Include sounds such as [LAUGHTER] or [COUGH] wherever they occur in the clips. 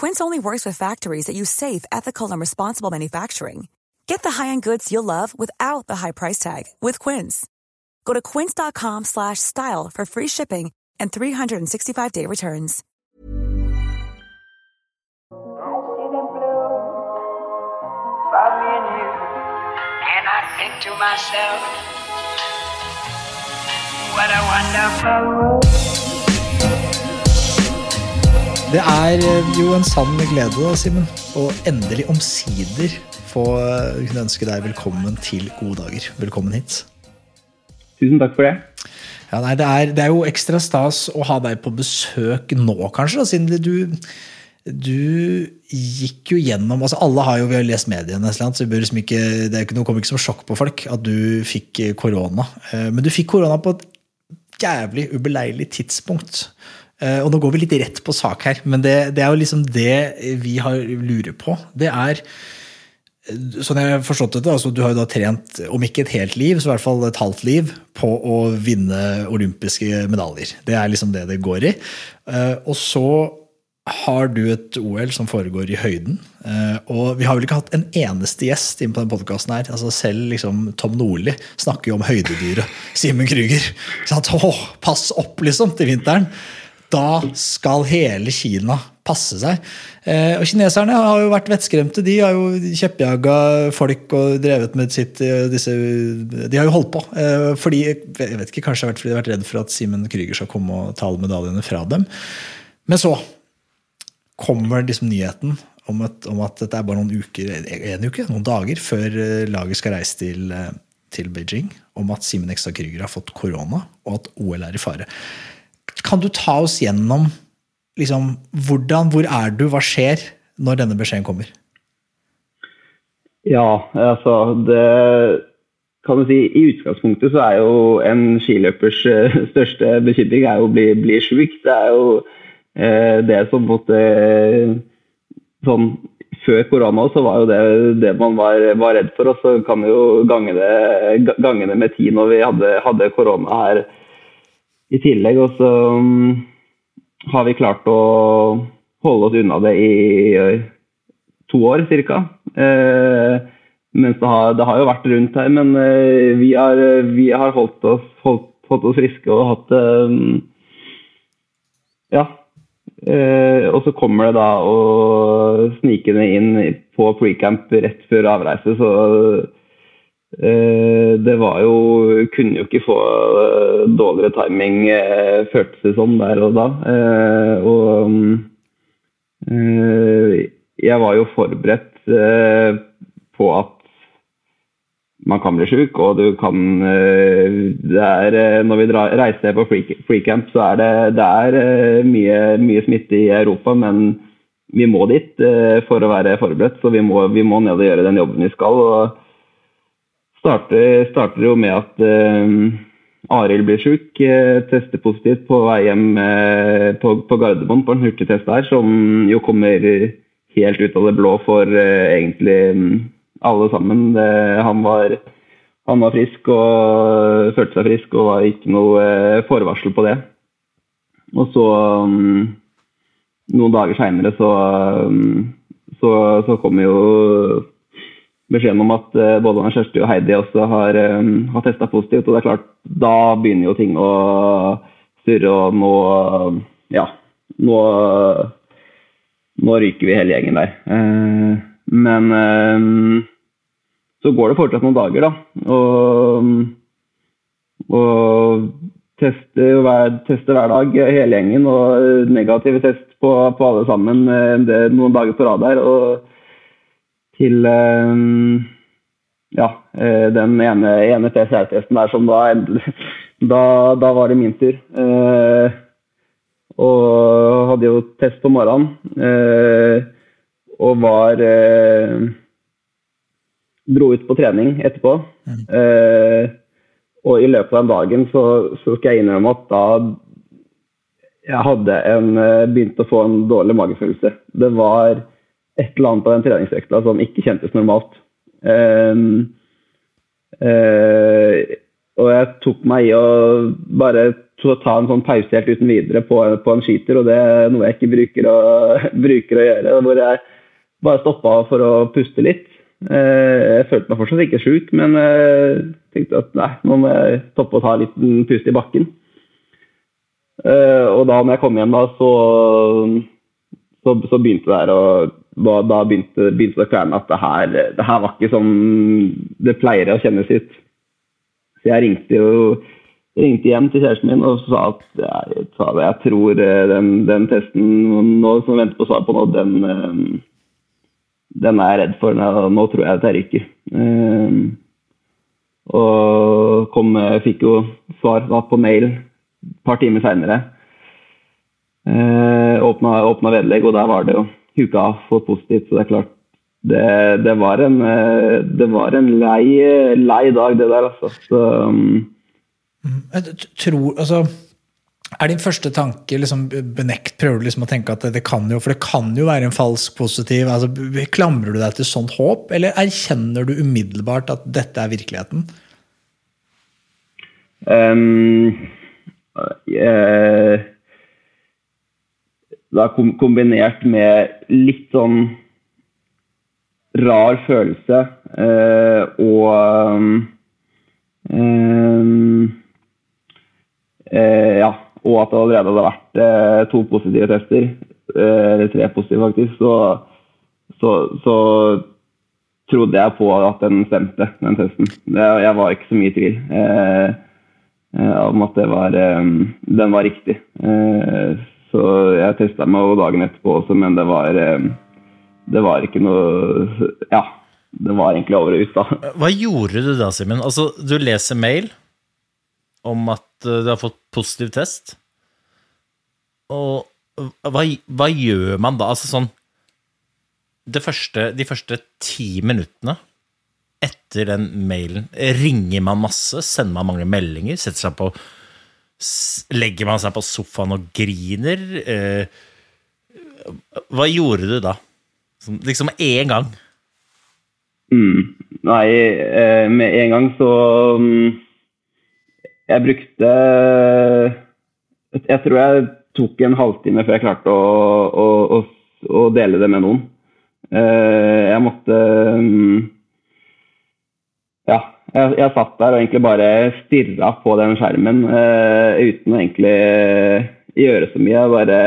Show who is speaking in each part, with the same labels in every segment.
Speaker 1: Quince only works with factories that use safe, ethical, and responsible manufacturing. Get the high-end goods you'll love without the high price tag with Quince. Go to quince.com slash style for free shipping and 365-day returns.
Speaker 2: And I think to myself, what a wonderful world.
Speaker 3: Det er eh, jo en sann glede, da, Simen, å endelig omsider få eh, kunne ønske deg velkommen til Gode dager. Velkommen hit.
Speaker 4: Tusen takk for det.
Speaker 3: Ja, nei, det, er, det er jo ekstra stas å ha deg på besøk nå, kanskje, da, siden du, du gikk jo gjennom altså Alle har jo vi har lest mediene, så liksom ikke, det er ikke kommer ikke som sjokk på folk at du fikk korona. Eh, Men du fikk korona på et jævlig ubeleilig tidspunkt. Eh, Og nå går vi litt rett på sak her, men det, det er jo liksom det vi har lurer på. Det er Sånn jeg har forstått det, altså Du har jo da trent, om ikke et helt liv, så i hvert fall et halvt liv på å vinne olympiske medaljer. Det er liksom det det går i. Eh, Og så har du et OL som foregår i høyden. Eh, Og vi har vel ikke hatt en eneste gjest inn på denne podkasten her. Altså selv liksom Tom Nordli snakker jo om høydedyret Simen Krüger. Sånn, pass opp, liksom, til vinteren. Da skal hele Kina passe seg. Eh, og Kineserne har jo vært vettskremte. De har jo kjeppjaga folk og drevet med sitt eh, disse, De har jo holdt på. Eh, fordi, jeg vet ikke, Kanskje har vært fordi de har vært redd for at Simen Krüger skal komme og ta alle medaljene fra dem. Men så kommer liksom nyheten om at, om at dette er bare noen uker, en uke, noen dager før laget skal reise til, til Beijing, om at Simen Ekstad Krüger har fått korona, og at OL er i fare. Kan du ta oss gjennom liksom, hvordan, hvor er du, hva skjer når denne beskjeden kommer?
Speaker 4: Ja, altså det kan du si, I utgangspunktet så er jo en skiløpers eh, største bekymring er jo å bli, bli sjuk. Det er jo eh, det som måtte sånn, Før korona så var jo det det man var, var redd for. Og så kan vi jo gange det, gange det med ti når vi hadde, hadde korona her i tillegg. Og så mm, har vi klart å holde oss unna det i to år ca. Eh, det har, det har jo vært rundt her, men eh, vi, har, vi har holdt oss, holdt, holdt oss friske og hatt eh, Ja. Og så kommer det da å snikende inn på precamp rett før avreise, så det var jo Kunne jo ikke få eh, dårligere timing, eh, føltes det som der og da. Eh, og eh, jeg var jo forberedt eh, på at man kan bli sjuk, og du kan eh, det er, eh, Når vi reiser på free- freecamp, så er det, det er eh, mye, mye smitte i Europa, men vi må dit eh, for å være forberedt. Så vi må, vi må ned og gjøre den jobben vi skal. og starter, starter jo med at uh, Arild blir sjuk, Uh, tester positivt på vei hjem uh, på, på Gardermoen på en hurtigtest der, som jo kommer helt ut av det blå for egentlig um, alle sammen. Han, var, han var frisk og følte seg frisk og var ikke noe forvarsel på det. Og så mm, noen dager seinere så, mm, så, så kommer jo beskjeden om at eh, både Kjersti og Heidi også har, eh, har testa positivt. Og det er klart, da begynner jo ting å surre, og nå Ja. Nå, nå ryker vi hele gjengen der. Eh, men så går det fortsatt noen dager, da. Og, og tester hver, tester hver dag, hele gjengen. Og negative test på, på alle sammen det, noen dager på rad her. Og til eh, ja, eh, den ene, ene PCR-testen der som da, da, da var det min tur. Og hadde jo test på morgenen. Og var dro ut på trening etterpå. Eh, og i løpet av den dagen så, så, skal jeg innrømme at da jeg hadde en, eh, begynt å få en dårlig magefølelse. Det var et eller annet av den treningsøkta som ikke kjentes normalt. Eh, uh, og jeg tok meg i å bare ta en sånn pause helt uten videre på, på en skiter, og det er noe jeg ikke bruker å, [LAUGHS] bruker å gjøre. Hvor jeg bare stoppa for å puste litt. Eh, jeg følte meg fortsatt ikke sjuk, men jeg tenkte at nei, nå må jeg stoppe og ta en liten pust i bakken. Eh, og da når jeg kom hjem, da, så, så, så begynte det her og da begynte, begynte det å kverne at det her, det her var ikke som det pleier å kjennes ut. Så jeg ringte jo ringte hjem til kjæresten min og sa at jeg, jeg tror eh, den, den testen nå, som jeg venter på svar på nå, den den er jeg redd for. Nå tror jeg at jeg ryker. Ehm, og kom, fikk jo svar da, på mail et par timer seinere. Eh, åpna vedlegg, og der var det jo huka for positivt. Så det er klart det, det, var en, eh, det var en lei, lei dag, det der, altså. Så, um,
Speaker 3: tror, altså er din første tanke liksom benekt? Prøver du liksom å tenke at det, det, kan jo For det kan jo være en falsk positiv. altså Klamrer du deg til sånt håp, eller erkjenner du umiddelbart at dette er virkeligheten? Um,
Speaker 4: uh, er kombinert med litt sånn rar følelse eh, og um, uh, Ja og at det allerede hadde vært eh, to positive tester, eh, eller tre positive faktisk, så, så, så, trodde jeg på at den stemte, den testen. Jeg var ikke så mye i tvil eh, eh om at var, eh, den var riktig. Eh, så jeg testa meg dagen etterpå også, men det var, det var ikke noe Ja, det var egentlig over og ut, da.
Speaker 5: Hva gjorde du da, Simen? Altså, du leser mail om at du har fått positiv test. Og hva, hva gjør man da? Altså sånn første, De første ti minuttene etter den mailen, ringer man masse? Sender man mange meldinger? Setter seg på Legger man seg på sofaen og griner? Eh, hva gjorde du da? Liksom med en gang?
Speaker 4: Mm. Nei, eh, med en gang så um jeg brukte Jeg tror jeg tok en halvtime før jeg klarte å, å, å, å dele det med noen. Eh, jeg måtte mm, jeg, jeg, satt der og egentlig bare stirra på den skjermen uh, uten å egentlig gjøre så mye. Jeg bare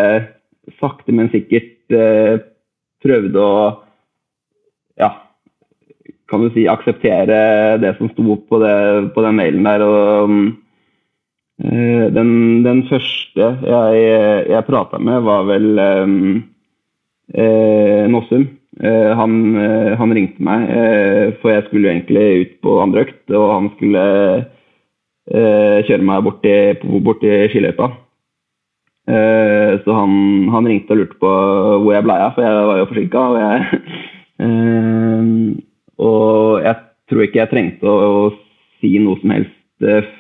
Speaker 4: sakte, men sikkert uh, prøvde å ja, kan du si akseptere det som sto på, det, på den mailen der. og um, den, den, første jeg, jeg prata med, var vel um, Nossum. Eh, han, eh, han, ringte meg, eh, for jeg skulle egentlig ut på andre økt. Og han skulle kjøre meg bort til, bort skiløypa. så han, han, ringte og lurte på hvor jeg blei av, for jeg var jo forsinka. Og, jeg, [LAUGHS] og jeg tror ikke jeg trengte å, å si noe som helst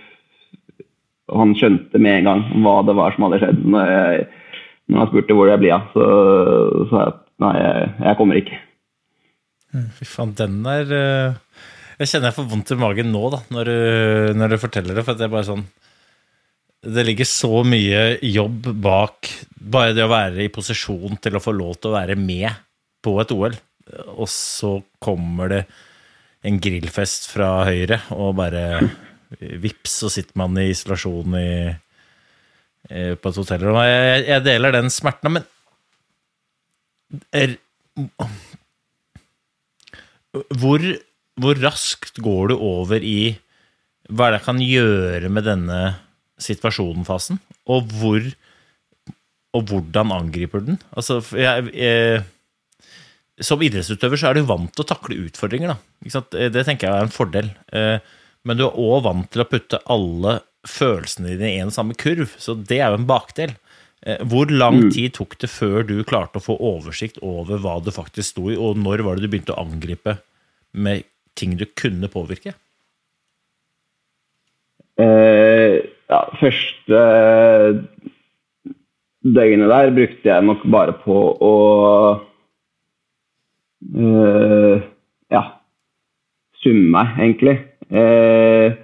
Speaker 4: han skjønte med en gang hva det var som hadde skjedd. Når, jeg, når han spurte hvor jeg blir av, så sa jeg at nei, jeg, kommer ikke.
Speaker 5: Mm, fy faen, den er eh, Jeg kjenner jeg får vondt i magen nå, da, når du, når du forteller det. For det er bare sånn Det ligger så mye jobb bak bare det å være i posisjon til å få lov til å være med på et OL. Og så kommer det en grillfest fra Høyre og bare Vips, så sitter man i isolasjon i, på et hotellrom. Jeg, jeg, deler den smerten, men er, Hvor hvor raskt går du over i hva er det jeg kan gjøre med denne situasjonen-fasen, og hvor og hvordan angriper du den? Altså, jeg, jeg, som idrettsutøver så er du vant til å takle utfordringer. Sant? Det tenker jeg er en fordel. Eh, Men du er òg vant til å putte alle følelsene dine i en samme kurv, så det er jo en bakdel. Eh, Hvor lang tid tok det før du klarte å få oversikt over hva det faktisk sto i, og når var det du begynte å angripe med ting du kunne påvirke?
Speaker 4: Eh, ja, første døgnet der brukte jeg nok bare på å eh, ja, summe meg, egentlig. Eh,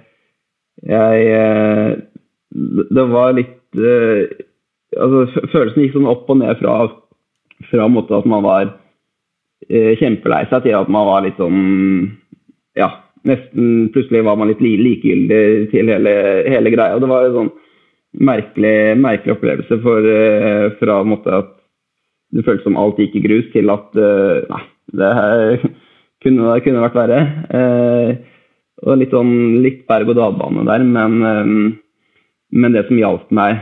Speaker 4: jeg eh, Det var litt eh, altså, Følelsen gikk sånn opp og ned fra, fra måte at man var eh, kjempelei seg, til at man var litt sånn Ja, nesten plutselig var man litt likegyldig til hele, hele greia. og Det var en sånn merkelig, merkelig opplevelse for, eh, fra måte at det føltes som alt gikk i grus, til at eh, nei, det her [LAUGHS] kunne, kunne vært verre. Eh, og litt sånn litt berg-og-dal-bane der, men, eh, men det som hjalp meg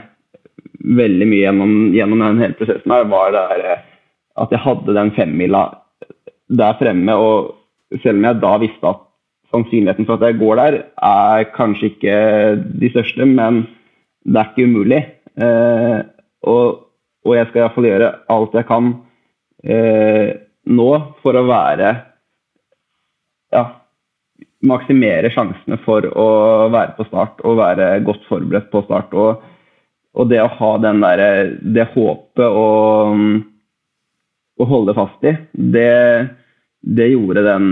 Speaker 4: veldig mye gjennom, gjennom den hele prosessen, her, var der, eh, at jeg hadde den femmila der fremme. Og selv om jeg da visste at sannsynligheten for at jeg går der, er kanskje ikke de største, men det er ikke umulig. Eh, og, og jeg skal iallfall gjøre alt jeg kan eh, nå for å være ja, maksimere sjansene for å være på start og være godt forberedt på start. Og, og det å ha den der, det håpet og, å holde fast i, det, det gjorde den,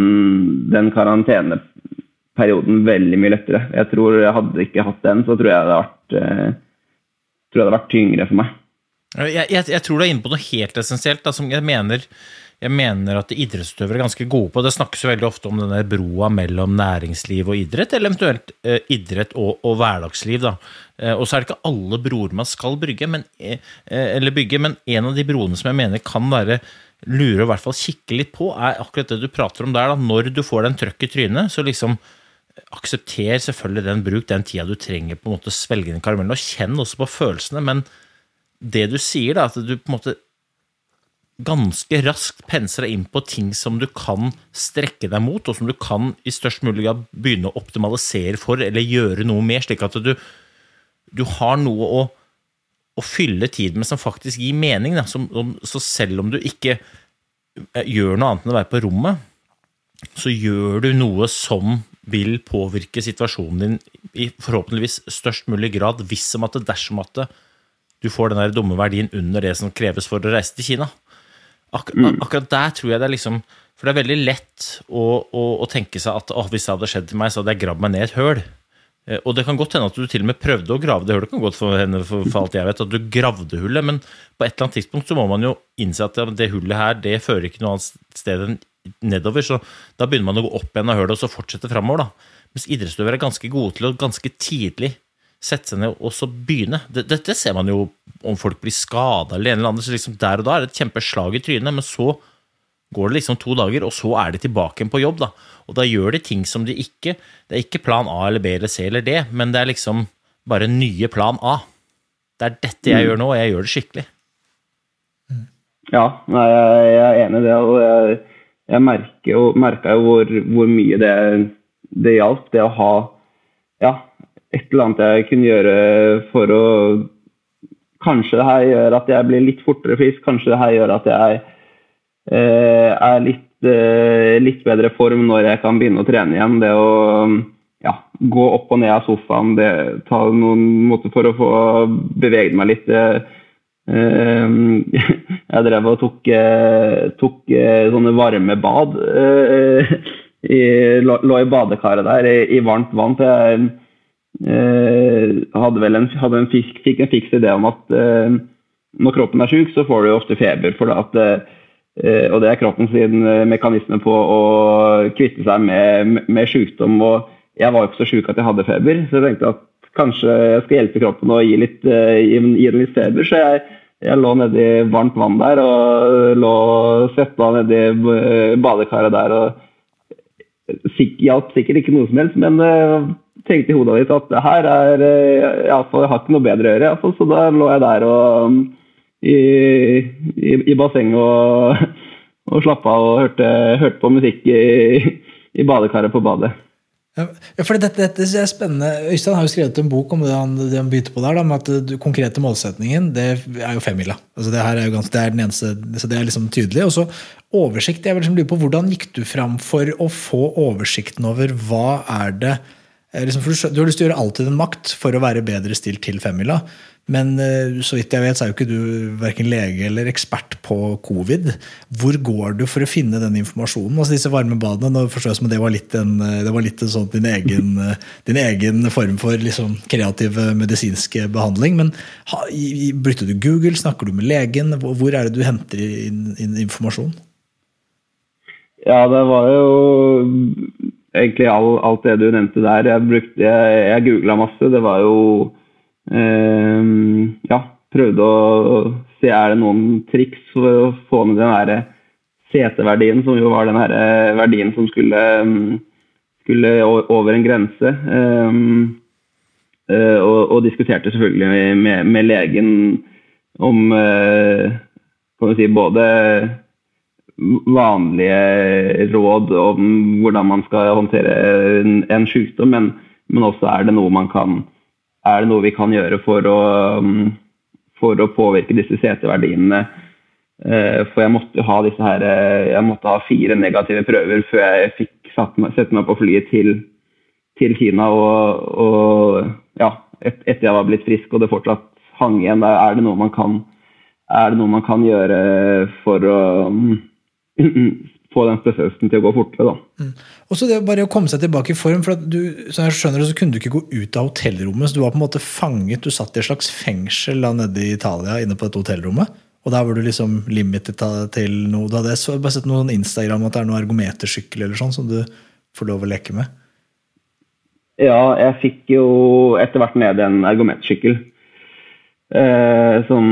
Speaker 4: den karanteneperioden veldig mye lettere. Jeg tror jeg hadde ikke hatt den, så tror jeg det hadde vært, eh, tror jeg det hadde vært tyngre for meg.
Speaker 5: Jeg, jeg, jeg tror du er inne på noe helt essensielt, da, som jeg mener, jeg mener at idrettsutøvere er ganske gode på. Det snakkes jo veldig ofte om denne broa mellom næringsliv og idrett, eller eventuelt eh, idrett og, og hverdagsliv. Da. Eh, og så er det ikke alle broer man skal brygge, men, eh, eller bygge, men en av de broene som jeg mener kan være lure å i hvert fall kikke litt på, er akkurat det du prater om der. Da. Når du får den trøkk i trynet, så liksom aksepter selvfølgelig den bruk, den tida du trenger på en måte svelge den karamellen, og kjenn også på følelsene, men det du sier, da, at du på en måte ganske raskt pensla inn på ting som du kan strekke deg mot, og som du kan i størst mulig grad begynne å optimalisere for, eller gjøre noe med, slik at du, du har noe å, å fylle tid med som faktisk gir mening. Som, om, så selv om du ikke eh, gjør noe annet enn å være på rommet, så gjør du noe som vil påvirke situasjonen din i forhåpentligvis størst mulig grad, hvis som at det, dersom at det, du får den der dumme verdien under det som kreves for å reise til Kina. Ak akkurat der tror jeg det er liksom For det er veldig lett å, å, å tenke seg at oh, hvis det hadde skjedd til meg, så hadde jeg gravd meg ned i et høl. Eh, Og det kan godt hende at du til og med prøvde å grave det hullet, kan godt for henne for, for alt jeg vet, at du gravde hullet, men på et eller annet tidspunkt så må man jo innse at det hullet her, det fører ikke noe annet sted enn nedover, så da begynner man å gå opp igjen av hullet og så fortsette framover, da. Mens idrettsutøvere er ganske gode til å ganske tidlig sette seg ned og så begynne. Det- Dette ser man jo om folk blir skada eller en eller annen, så liksom der og da er det et kjempeslag i trynet, men så går det liksom to dager, og så er de tilbake på jobb, da. Og da gjør de ting som de ikke Det er ikke plan A eller B eller C eller D, men det er liksom bare nye plan A. Det er dette jeg gjør nå, og jeg gjør det skikkelig.
Speaker 4: Ja, nei, jeg, er enig i det. Og jeg, jeg merker jo, jo hvor, hvor mye det, det hjalp. Det å ha ja, et eller annet jeg kunne gjøre for å Kanskje det her gjør at jeg blir litt fortere frisk. Kanskje det her gjør at jeg eh, er litt, eh, litt bedre form når jeg kan begynne å trene igjen. Det å ja, gå opp og ned av sofaen, det ta noen måter for å få beveget meg litt. Eh, [LAUGHS] jeg drev og tok, eh, tok eh, sånne varme bad. eh, i, lå, i badekaret der i, varmt vann. For jeg hadde vel en, hadde en fisk, fikk en fiks idé om at eh, når kroppen er syk, så får du ofte feber. For at, eh, og det er kroppen sin eh, mekanisme på å kvitte seg med, med sykdom. Og jeg var jo ikke så syk at jeg hadde feber, så jeg tenkte at kanskje jeg skal hjelpe kroppen å gi, litt, eh, gi, gi den litt feber. Så jeg, jeg lå nedi varmt vann der og lå svetta nedi eh, badekaret der. og hjalp sikkert ikke noe som helst, men tenkte i hodet mitt at det her er uh, iallfall, Jeg har ikke noe bedre å gjøre, iallfall, så da lå jeg der og i, i, i bassenget og, [LAUGHS] og slappa av og hørte, hørte på musikk i, i badekaret på badet.
Speaker 3: Ja, for dette, dette er spennende. Øystein har jo skrevet en bok om det han, det han begynte på der, da, med at den konkrete målsetningen det er jo femmila. Altså det her er jo ganske, det er den eneste, så det er liksom tydelig. Og så oversikt. jeg vil liksom lure på Hvordan gikk du fram for å få oversikten over hva er det eh, liksom, for du, du har lyst til å gjøre alltid en makt for å være bedre stilt til femmila. Men eh, så vidt jeg vet, så er jo ikke du verken lege eller ekspert på covid. Hvor går du for å finne den informasjonen? Altså Disse varme badene, nå forstår jeg som det var litt, en, eh, det var litt en sånn din egen, eh, din egen form for liksom kreativ medisinsk behandling. Men brukte du Google? Snakker du med legen? Hvor er det du henter inn, inn informasjon?
Speaker 4: Ja, det var jo egentlig all, alt det du nevnte der. Jeg, brukte, jeg, jeg googla masse. Det var jo eh, ja, prøvde å se er det noen triks for å få ned den der CT-verdien, som jo var den her eh, verdien som skulle, mm, skulle over en grense. Eh, og, og, diskuterte selvfølgelig med, med legen om eh, kan si, både vanlige råd om hvordan man skal håndtere en, en sykdom, men, men også er det kan er det noe vi kan gjøre for å, for å påvirke disse CT-verdiene? Eh, for jeg måtte ha her, eh, jeg måtte ha fire negative prøver før jeg fikk sette meg på flyet til, til Kina. Og, og ja, et, etter jeg var blitt frisk og det fortsatt hang igjen, er det noe man kan, noe man kan gjøre for å få den spesialisten til å gå fortere. Da. Mm.
Speaker 3: Og så det bare å komme seg tilbake i form. for du, så jeg skjønner så kunne du ikke gå ut av hotellrommet. så Du var på en måte fanget, du satt i et slags fengsel da nede i Italia inne på dette hotellrommet. Og der var du liksom limited til noe. Du hadde jeg bare sett noen Instagram at det er noe ergometersykkel eller sånn som du får lov å leke med.
Speaker 4: Ja, jeg fikk jo etter hvert ned en ergometersykkel. Eh, som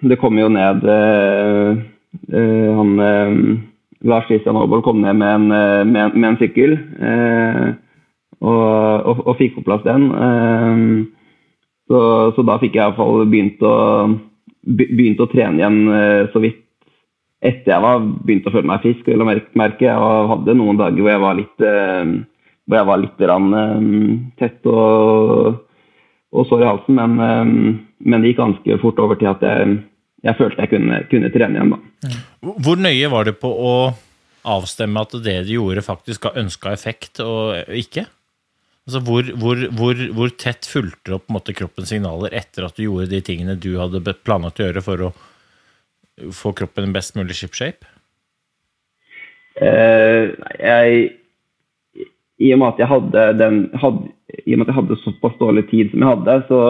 Speaker 4: Det kom jo ned eh, eh, han eh, Lars Christian Aabold kom ned med en, eh, med, med en sykkel eh, og, og, og, fikk på plass den. Eh, så, så, da fikk jeg iallfall begynt å, begynt å trene igjen eh, så vidt etter jeg var begynt å føle meg frisk. Vil jeg merke. Jeg hadde noen dager hvor jeg var litt, eh, hvor jeg var litt rann, tett og, og sår i halsen, men, men det gikk ganske fort over til at jeg jeg følte jeg kunne, kunne trene igjen. da.
Speaker 5: Hvor nøye var det på å avstemme at det du gjorde, faktisk ga ønska effekt og ikke? Altså hvor, hvor, hvor, hvor, tett fulgte opp måte, kroppens signaler etter at du gjorde de tingene du hadde planlagt å gjøre for å få kroppen i best mulig shipshape?
Speaker 4: Uh, jeg, I og hadde, den, hadde, i og med at jeg hadde såpass dårlig tid som jeg hadde, så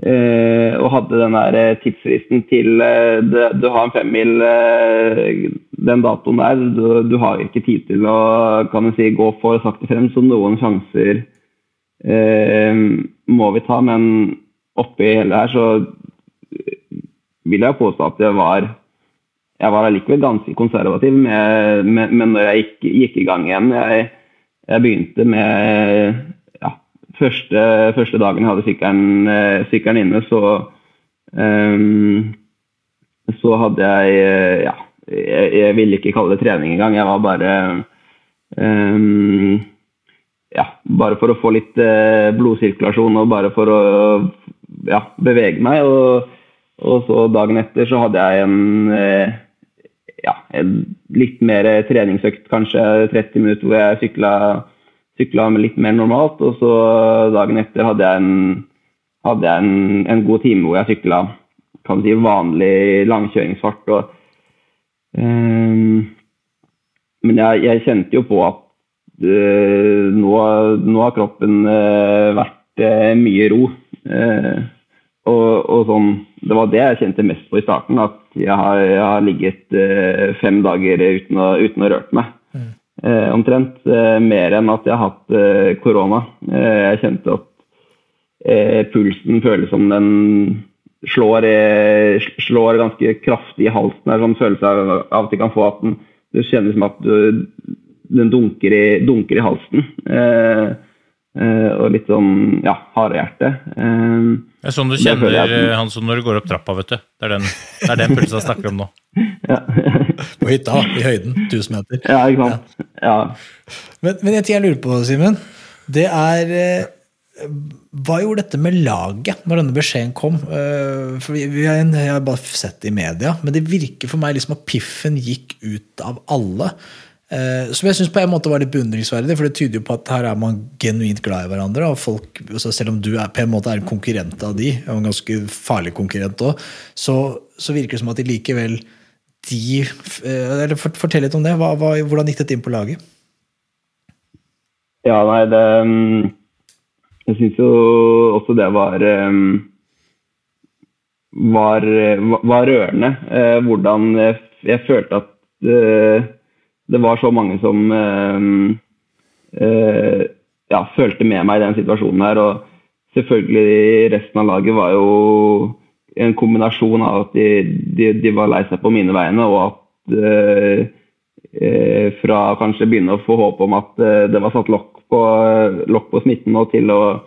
Speaker 4: Uh, og hadde den der eh, tidsfristen til uh, du, du har en femmil uh, den datoen der. Du, du, har ikke tid til å kan si, gå for sakte frem, så noen sjanser må vi ta. Men oppi hele her så vil jeg påstå at jeg var jeg var allikevel ganske konservativ med, med, med når jeg gikk, gikk, i gang igjen. Jeg, jeg begynte med første, første dagen jeg hadde eh, sykkelen inne, så um, så hadde jeg eh, ja, jeg, jeg ville ikke kalle det trening engang. Jeg var bare um, ja, bare for å få litt uh, blodsirkulasjon og bare for å ja, bevege meg. Og, og, så dagen etter så hadde jeg en, uh, ja, litt mer treningsøkt, kanskje 30 minutter, hvor jeg sykla sykla litt mer normalt. Og så dagen etter hadde jeg en, hadde jeg en, en god time hvor jeg sykla kan si, vanlig langkjøringsfart. Og, um, men jeg, jeg, kjente jo på at uh, nå, nå, har kroppen uh, vært uh, mye ro. Og, og, sånn, Det var det jeg kjente mest på i starten. At jeg har, jeg har ligget fem dager uten å, uten rørt meg. Eh, omtrent. Eh, mer enn at jeg har hatt eh, korona. Jeg kjente at pulsen føles som den slår, slår ganske kraftig i halsen. Det er sånn følelse av, av at du kan få at den, det kjennes som at du, den dunker i, dunker i halsen. Eh, eh, og litt sånn ja, harde hjerte.
Speaker 5: Det er sånn du kjenner
Speaker 4: at-
Speaker 5: han som når du går opp trappa, vet du. Det er den, det er den pulsa jeg snakker om nå.
Speaker 4: ja.
Speaker 3: På hytta, i høyden, 1000 meter.
Speaker 4: ja, ikke sant. Ja.
Speaker 3: Men, men en ting jeg lurer på, Simen, det er eh, Hva gjorde dette med laget når denne beskjeden kom? Eh, For vi, vi har, Jeg har bare sett det i media, men det virker for meg liksom at piffen gikk ut av alle. Eh, Som jeg syns på en måte var litt beundringsverdig, for det tyder jo på at her er man genuint glad i hverandre. og folk, altså Selv om du er, på en måte er en konkurrent av de, og en ganske farlig konkurrent òg, så, så virker det som at de likevel de, eh, eller fort- Fortell litt om det. Hva, hva, hvordan gikk dette inn på laget?
Speaker 4: Ja, nei, det mm, Jeg syns jo også det var mm, var, var rørende. eh, Hvordan jeg, følte at eh, det var så mange som eh, eh, ja, følte med meg i den situasjonen her. Og selvfølgelig resten av laget var jo en kombinasjon av at de, de, de var lei seg på mine vegne, og at eh, eh, fra kanskje begynne å få håp om at det var satt lokk på, lokk på smitten, og til, å,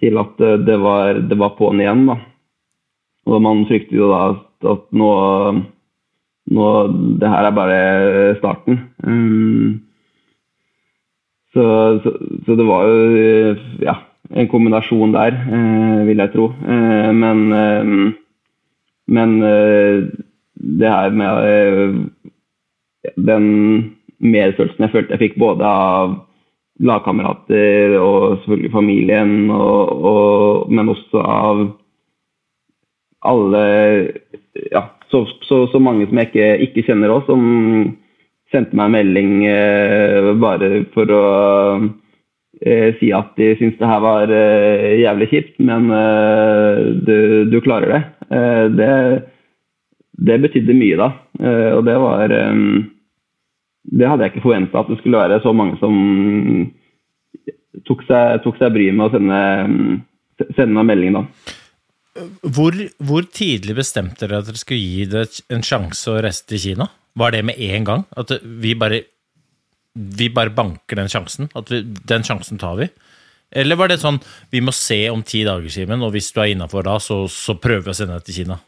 Speaker 4: til at det var, det var på'n igjen. Da. Og man frykter jo da at, at nå, nå Det her er bare starten. Um, så, så, så det var jo ja, en kombinasjon der, eh, vil jeg tro. Eh, men eh, men eh, det her med eh, den medfølelsen jeg følte jeg fikk både av lagkamerater og selvfølgelig familien, og, og, men også av alle så, så, så mange som jeg ikke, ikke kjenner òg, som sendte meg en melding eh, bare for å eh, si at de syntes det her var eh, jævlig kjipt, men eh, du, du klarer det. Eh, det. Det betydde mye da, eh, og det var Det hadde jeg ikke forventa at det skulle være så mange som tok seg, tok seg bryet med å sende, sende meg melding da.
Speaker 5: Hvor, hvor tidlig bestemte dere at dere skulle gi det en sjanse å reise til Kina? Var det med en gang? At vi bare, vi bare banker den sjansen? At vi, den sjansen tar vi? Eller var det sånn vi må se om ti dager, Simen, og hvis du er innafor da, så, så prøver vi å sende deg til Kina?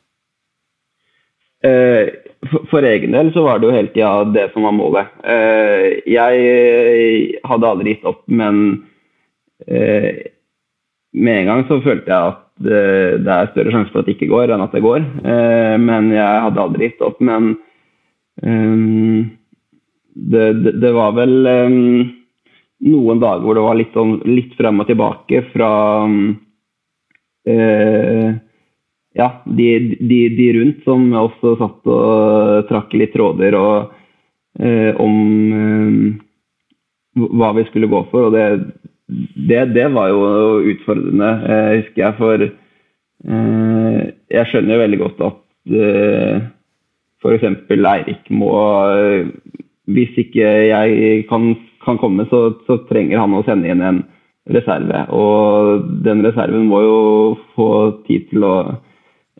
Speaker 4: Eh, for, for egen del så var det jo hele tida det som var målet. Eh, jeg hadde aldri gitt opp, men eh, med en gang så følte jeg at det, det er større sjanse for at det ikke går, enn at det går. Eh, men jeg hadde aldri gitt opp. Men um, det, det, det var vel um, noen dager hvor det var litt, sånn, litt frem og tilbake fra eh, ja, de, de, de rundt som også satt og trakk litt tråder og, eh, om eh, hva vi skulle gå for. Og det, det, det var jo utfordrende, eh, husker jeg. For eh, jeg skjønner jo veldig godt at eh, f.eks. Eirik må Hvis ikke jeg kan, kan komme, så, så trenger han å sende inn en reserve. Og den reserven må jo få tid til å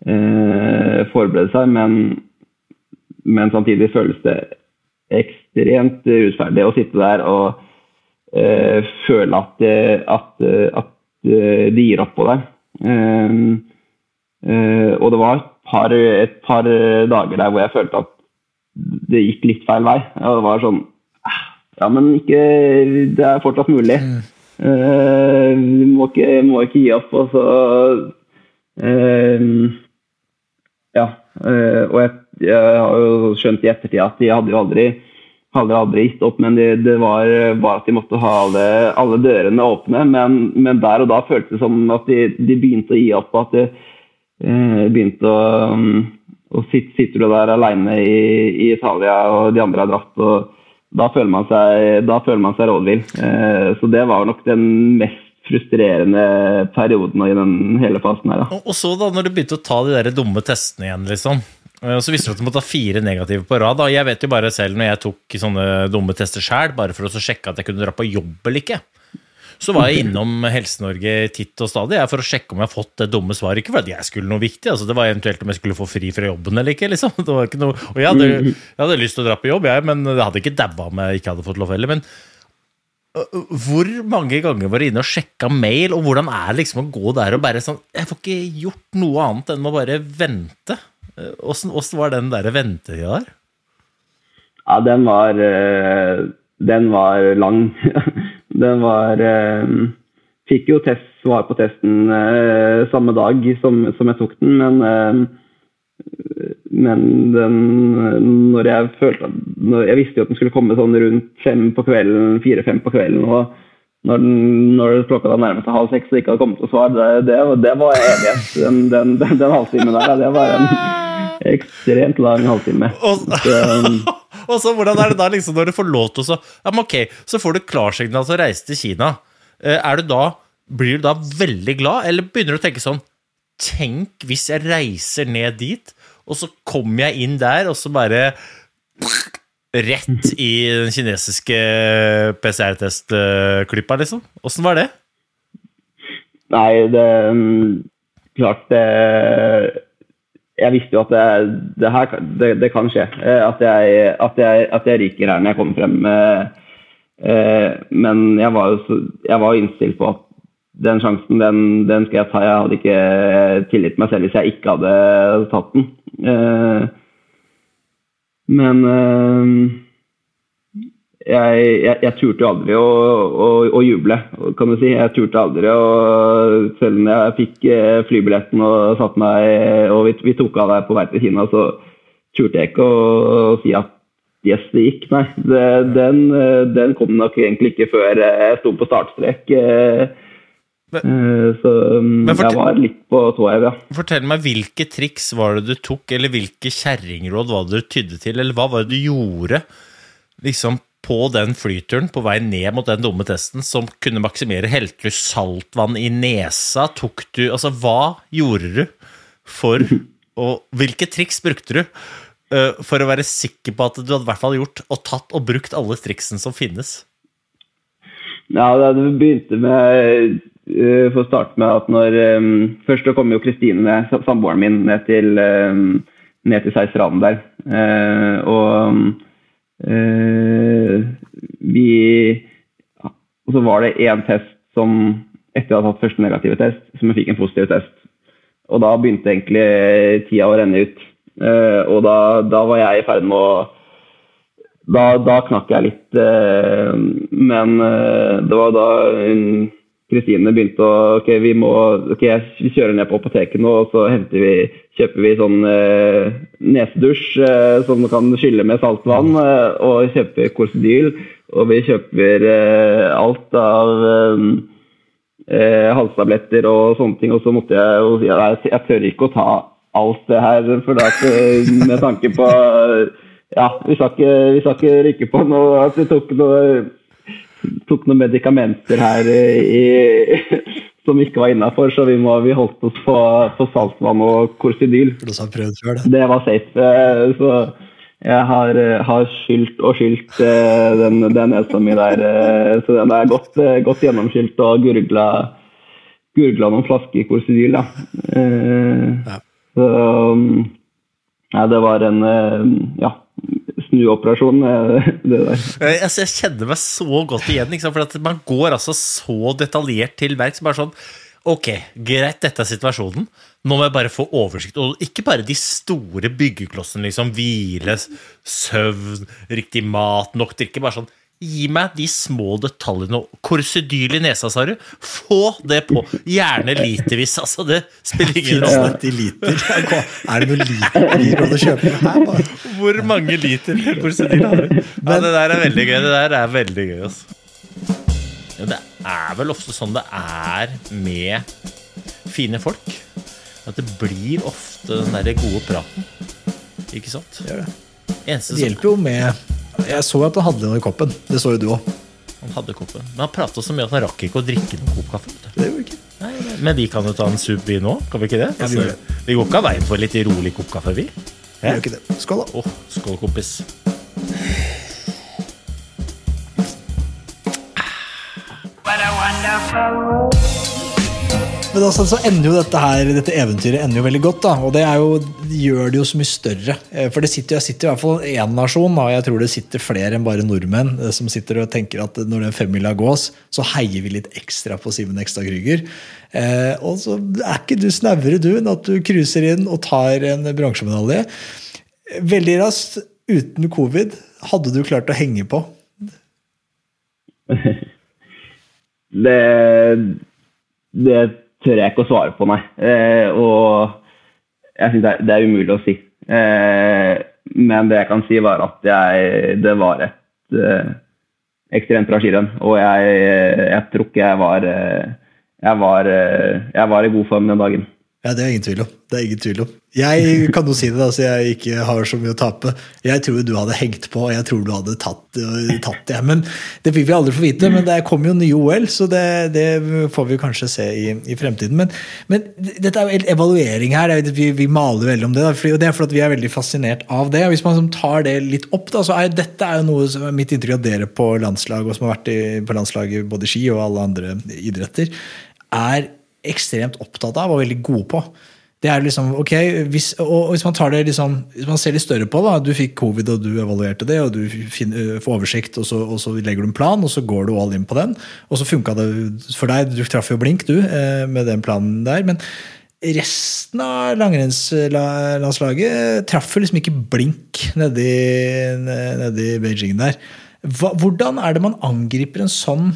Speaker 4: eh, forberede seg, men, men samtidig føles det ekstremt urettferdig å sitte der og føle at, det- at, eh, at eh, de gir opp på deg. Eh, eh, og det var et par, et par dager der hvor jeg følte at det gikk litt feil vei. Og det var sånn "Ah, Ja, men ikke Det er fortsatt mulig. Eh, vi må ikke, må ikke gi opp. Og så eh, Ja. eh, og jeg, jeg har jo skjønt i ettertid at de hadde jo aldri hadde aldri gitt opp, men det, det var var, at de måtte ha alle, alle dørene åpne. Men, men der og da føltes det som at de, de begynte å gi opp. At de eh, begynte å, og sitter, sitter du der alene i, i Italia, og de andre har dratt. og Da føler man seg, føler seg rådvill. Eh, så det var nok den mest frustrerende perioden i den hele fasen her.
Speaker 5: Og, og så da, når du begynte å ta de der dumme testene igjen, liksom. Eh, Så visste du at du måtte ha fire negative på rad. Jeg vet jo bare selv når jeg tok sånne dumme tester sjøl, bare for å sjekke at jeg kunne dra på jobb eller ikke. så var jeg innom Helse-Norge titt og stadig jeg, for å sjekke om jeg har fått det dumme svaret. Ikke fordi jeg skulle noe viktig, altså det var eventuelt om jeg skulle få fri fra jobben eller ikke. liksom. Ikke noe, og jeg hadde, jeg hadde lyst til å dra på jobb, jeg, men det hadde ikke daua om jeg ikke hadde fått lov heller. Men hvor mange ganger var du inne og sjekka mail, og hvordan er det liksom å gå der og bare sånn Jeg får ikke gjort noe annet enn å bare vente. Øh, Åssen var den der ventetida der?
Speaker 4: Ja, den var eh, Den var lang. [LAUGHS] den var eh, Fikk jo test, svar på testen eh, samme dag som, som jeg tok den, men eh, men den, når jeg følte at, Jeg visste jo at den skulle komme sånn rundt fem på kvelden, fire-fem på kvelden. og når, den, når klokka da nærmet seg halv seks og ikke hadde kommet noe svar, det, det, det var evighet. Den, den, den, den halvtimen der, det var en ekstremt lang halvtime.
Speaker 5: Og,
Speaker 4: Så, [LAUGHS]
Speaker 5: og så hvordan er det da liksom når du får lov til å så, ja, men ok, så får du klarsignal til å reise til Kina. Eh, Er du da, blir du da veldig glad, eller begynner du å tenke sånn Tenk hvis jeg reiser ned dit, og så kommer jeg inn der, og så bare Rett i den kinesiske PCR-test-klippa, liksom. Åssen var det?
Speaker 4: Nei, det mm, Klart det Jeg visste jo at det, det her det, det kan skje. eh, At jeg, at, jeg, at jeg ryker her når jeg kommer frem. eh, eh, Men jeg var jo jeg var innstilt på at den sjansen, den, den skal jeg ta. Jeg hadde ikke tilgitt meg selv hvis jeg ikke hadde tatt den. Men jeg, jeg, jeg turte jo aldri å, å, å juble, kan du si. Jeg turte aldri å Selv om jeg fikk eh, flybilletten og satt meg og vi, vi tok av der på vei til Kina, så turte jeg ikke å, å si at yes, det gikk. Nei, det, den, eh, den kom nok egentlig ikke før jeg sto på startstrek. eh, eh, Så mm,
Speaker 5: Men fortell-
Speaker 4: jeg var litt på tå hev, ja.
Speaker 5: Fortell meg, hvilke triks var det du tok, eller hvilke kjerringråd var det du tydde til, eller hva var det du gjorde liksom på den flyturen på vei ned mot den dumme testen som kunne maksimere? Helte saltvann i nesa? Tok du Altså, hva gjorde du for Og Hvilke triks brukte du uh, for å være sikker på at du hadde i hvert fall gjort og tatt og brukt alle triksene som finnes?
Speaker 4: Ja, det begynte med uh, For å starte med at når um, Først så kom jo Kristine, samboeren min, ned til, um, ned til Seiseraden der. Uh, og vi Og så var det én test som etter å ha tatt første negative test, som jeg fikk en positiv test. Og da begynte egentlig tida å renne ut. Eh, og da, da var jeg i ferd med å da, da knakk jeg litt. Eh, men eh, det var da hun- Kristine begynte å Ok, vi må ok, vi kjører ned på apoteket nå, og så henter vi, kjøper vi sånn eh, nesedusj eh, som kan skylle med saltvann, eh, og kjøper Corsedyl. Og vi kjøper eh, alt av eh, eh, halstabletter og sånne ting. Og så måtte jeg jo si at jeg, tør ikke å ta alt det her, for at, eh, [LAUGHS] med tanke på Ja, vi skal ikke, vi skal ikke rykke på noe at vi tok noe tok noen medikamenter her i, som ikke var innafor, så vi, må, vi holdt oss på, på saltvann og
Speaker 3: før det.
Speaker 4: Det var safe. eh, Så jeg har, eh, har skylt og skylt eh, den, den nesa mi der. Så den er godt, godt gjennomskylt og gurgla, gurgla noen flasker korsidyl. Eh,
Speaker 3: Ja.
Speaker 4: Så um, ja, det var en ja, snuoperasjon, eh, det der.
Speaker 5: Altså, jeg kjenner meg så godt igjen, for man går altså så detaljert til verks. Bare sånn Ok, greit, dette er situasjonen. Nå må jeg bare få oversikt. Og ikke bare de store byggeklossene, liksom. Hvile, søvn, riktig mat, nok drikke. Bare sånn Gi meg de små detaljene. Korsedyl i nesa, sa du. Få det på. Gjerne litervis. Altså, det spiller ingen rolle.
Speaker 3: det liter? Er det noen liter du kjøper her? Bare?
Speaker 5: Hvor mange liter korsedyl har du? Ja, det der er veldig gøy. Det der er veldig gøy, altså. Det er vel ofte sånn det er med fine folk. At det blir ofte den derre gode praten. Ikke sant?
Speaker 3: Gjør det. Det hjelper jo med Jeg så at han hadde noe i koppen. Det så jo du òg.
Speaker 5: Han hadde koppen. Men han prata så mye at han rakk ikke å drikke noen kopp kaffe.
Speaker 3: Det gjorde ikke.
Speaker 5: Nei, men vi kan jo ta en sup, vi nå. Kan vi ikke det?
Speaker 3: Ja, vi
Speaker 5: Altså, vi går ikke av veien for litt rolig kopp kaffe, vi.
Speaker 3: Vi gjør ikke det. Skål, da.
Speaker 5: Oh, skål, kompis.
Speaker 2: What a wonderful.
Speaker 3: Men altså, så ender jo dette her, dette eventyret ender jo veldig godt, da. Og det jo, gjør det jo så mye større. Eh, For det sitter, jeg sitter i hvert fall én nasjon, og jeg tror det sitter flere enn bare nordmenn, eh, som sitter og tenker at når den femmila gås, så heier vi litt ekstra på Simen Ekstad Krüger. Eh, og så er ikke du snauere, du, enn at du cruiser inn og tar en bronsemedalje. Veldig raskt, uten covid, hadde du klart å henge på? [LAUGHS]
Speaker 4: Det, det tør jeg ikke å svare på, nei. Eh, og jeg syns det, det er umulig å si. Eh, men det jeg kan si, var at jeg, det var et eh, ekstremt bra skirenn. Og jeg, jeg tror ikke jeg var jeg var, jeg var i god form den dagen.
Speaker 3: Ja, Det er ingen tvil om. Det er ingen tvil om. Jeg kan jo si det, da, så jeg ikke har så mye å tape. Jeg tror du hadde hengt på, og jeg tror du hadde tatt, øh, tatt det. Men det fikk vi aldri få vite. Men det kommer jo nye OL, så det, det får vi kanskje se i, i fremtiden. Men, men dette er jo evaluering her. er- Vi, vi maler veldig om det. Og det er fordi vi er veldig fascinert av det. og Hvis man tar det litt opp, da, så er dette er jo noe som er mitt inntrykk av dere på landslag, og som har vært i, på landslaget både ski og alle andre idretter, er ekstremt opptatt av og veldig gode på. Det er liksom, ok, hvis, og hvis man tar det liksom, hvis man ser litt større på da, du fikk covid og du evaluerte det, og du finner, får oversikt, og så, og så legger du en plan, og så går du all in på den, og så funka det for deg, du traff jo blink du, eh, med den planen der, men resten av langrennslandslaget traff liksom ikke blink nedi, nedi Beijing der. Hva, hvordan er det man angriper en sånn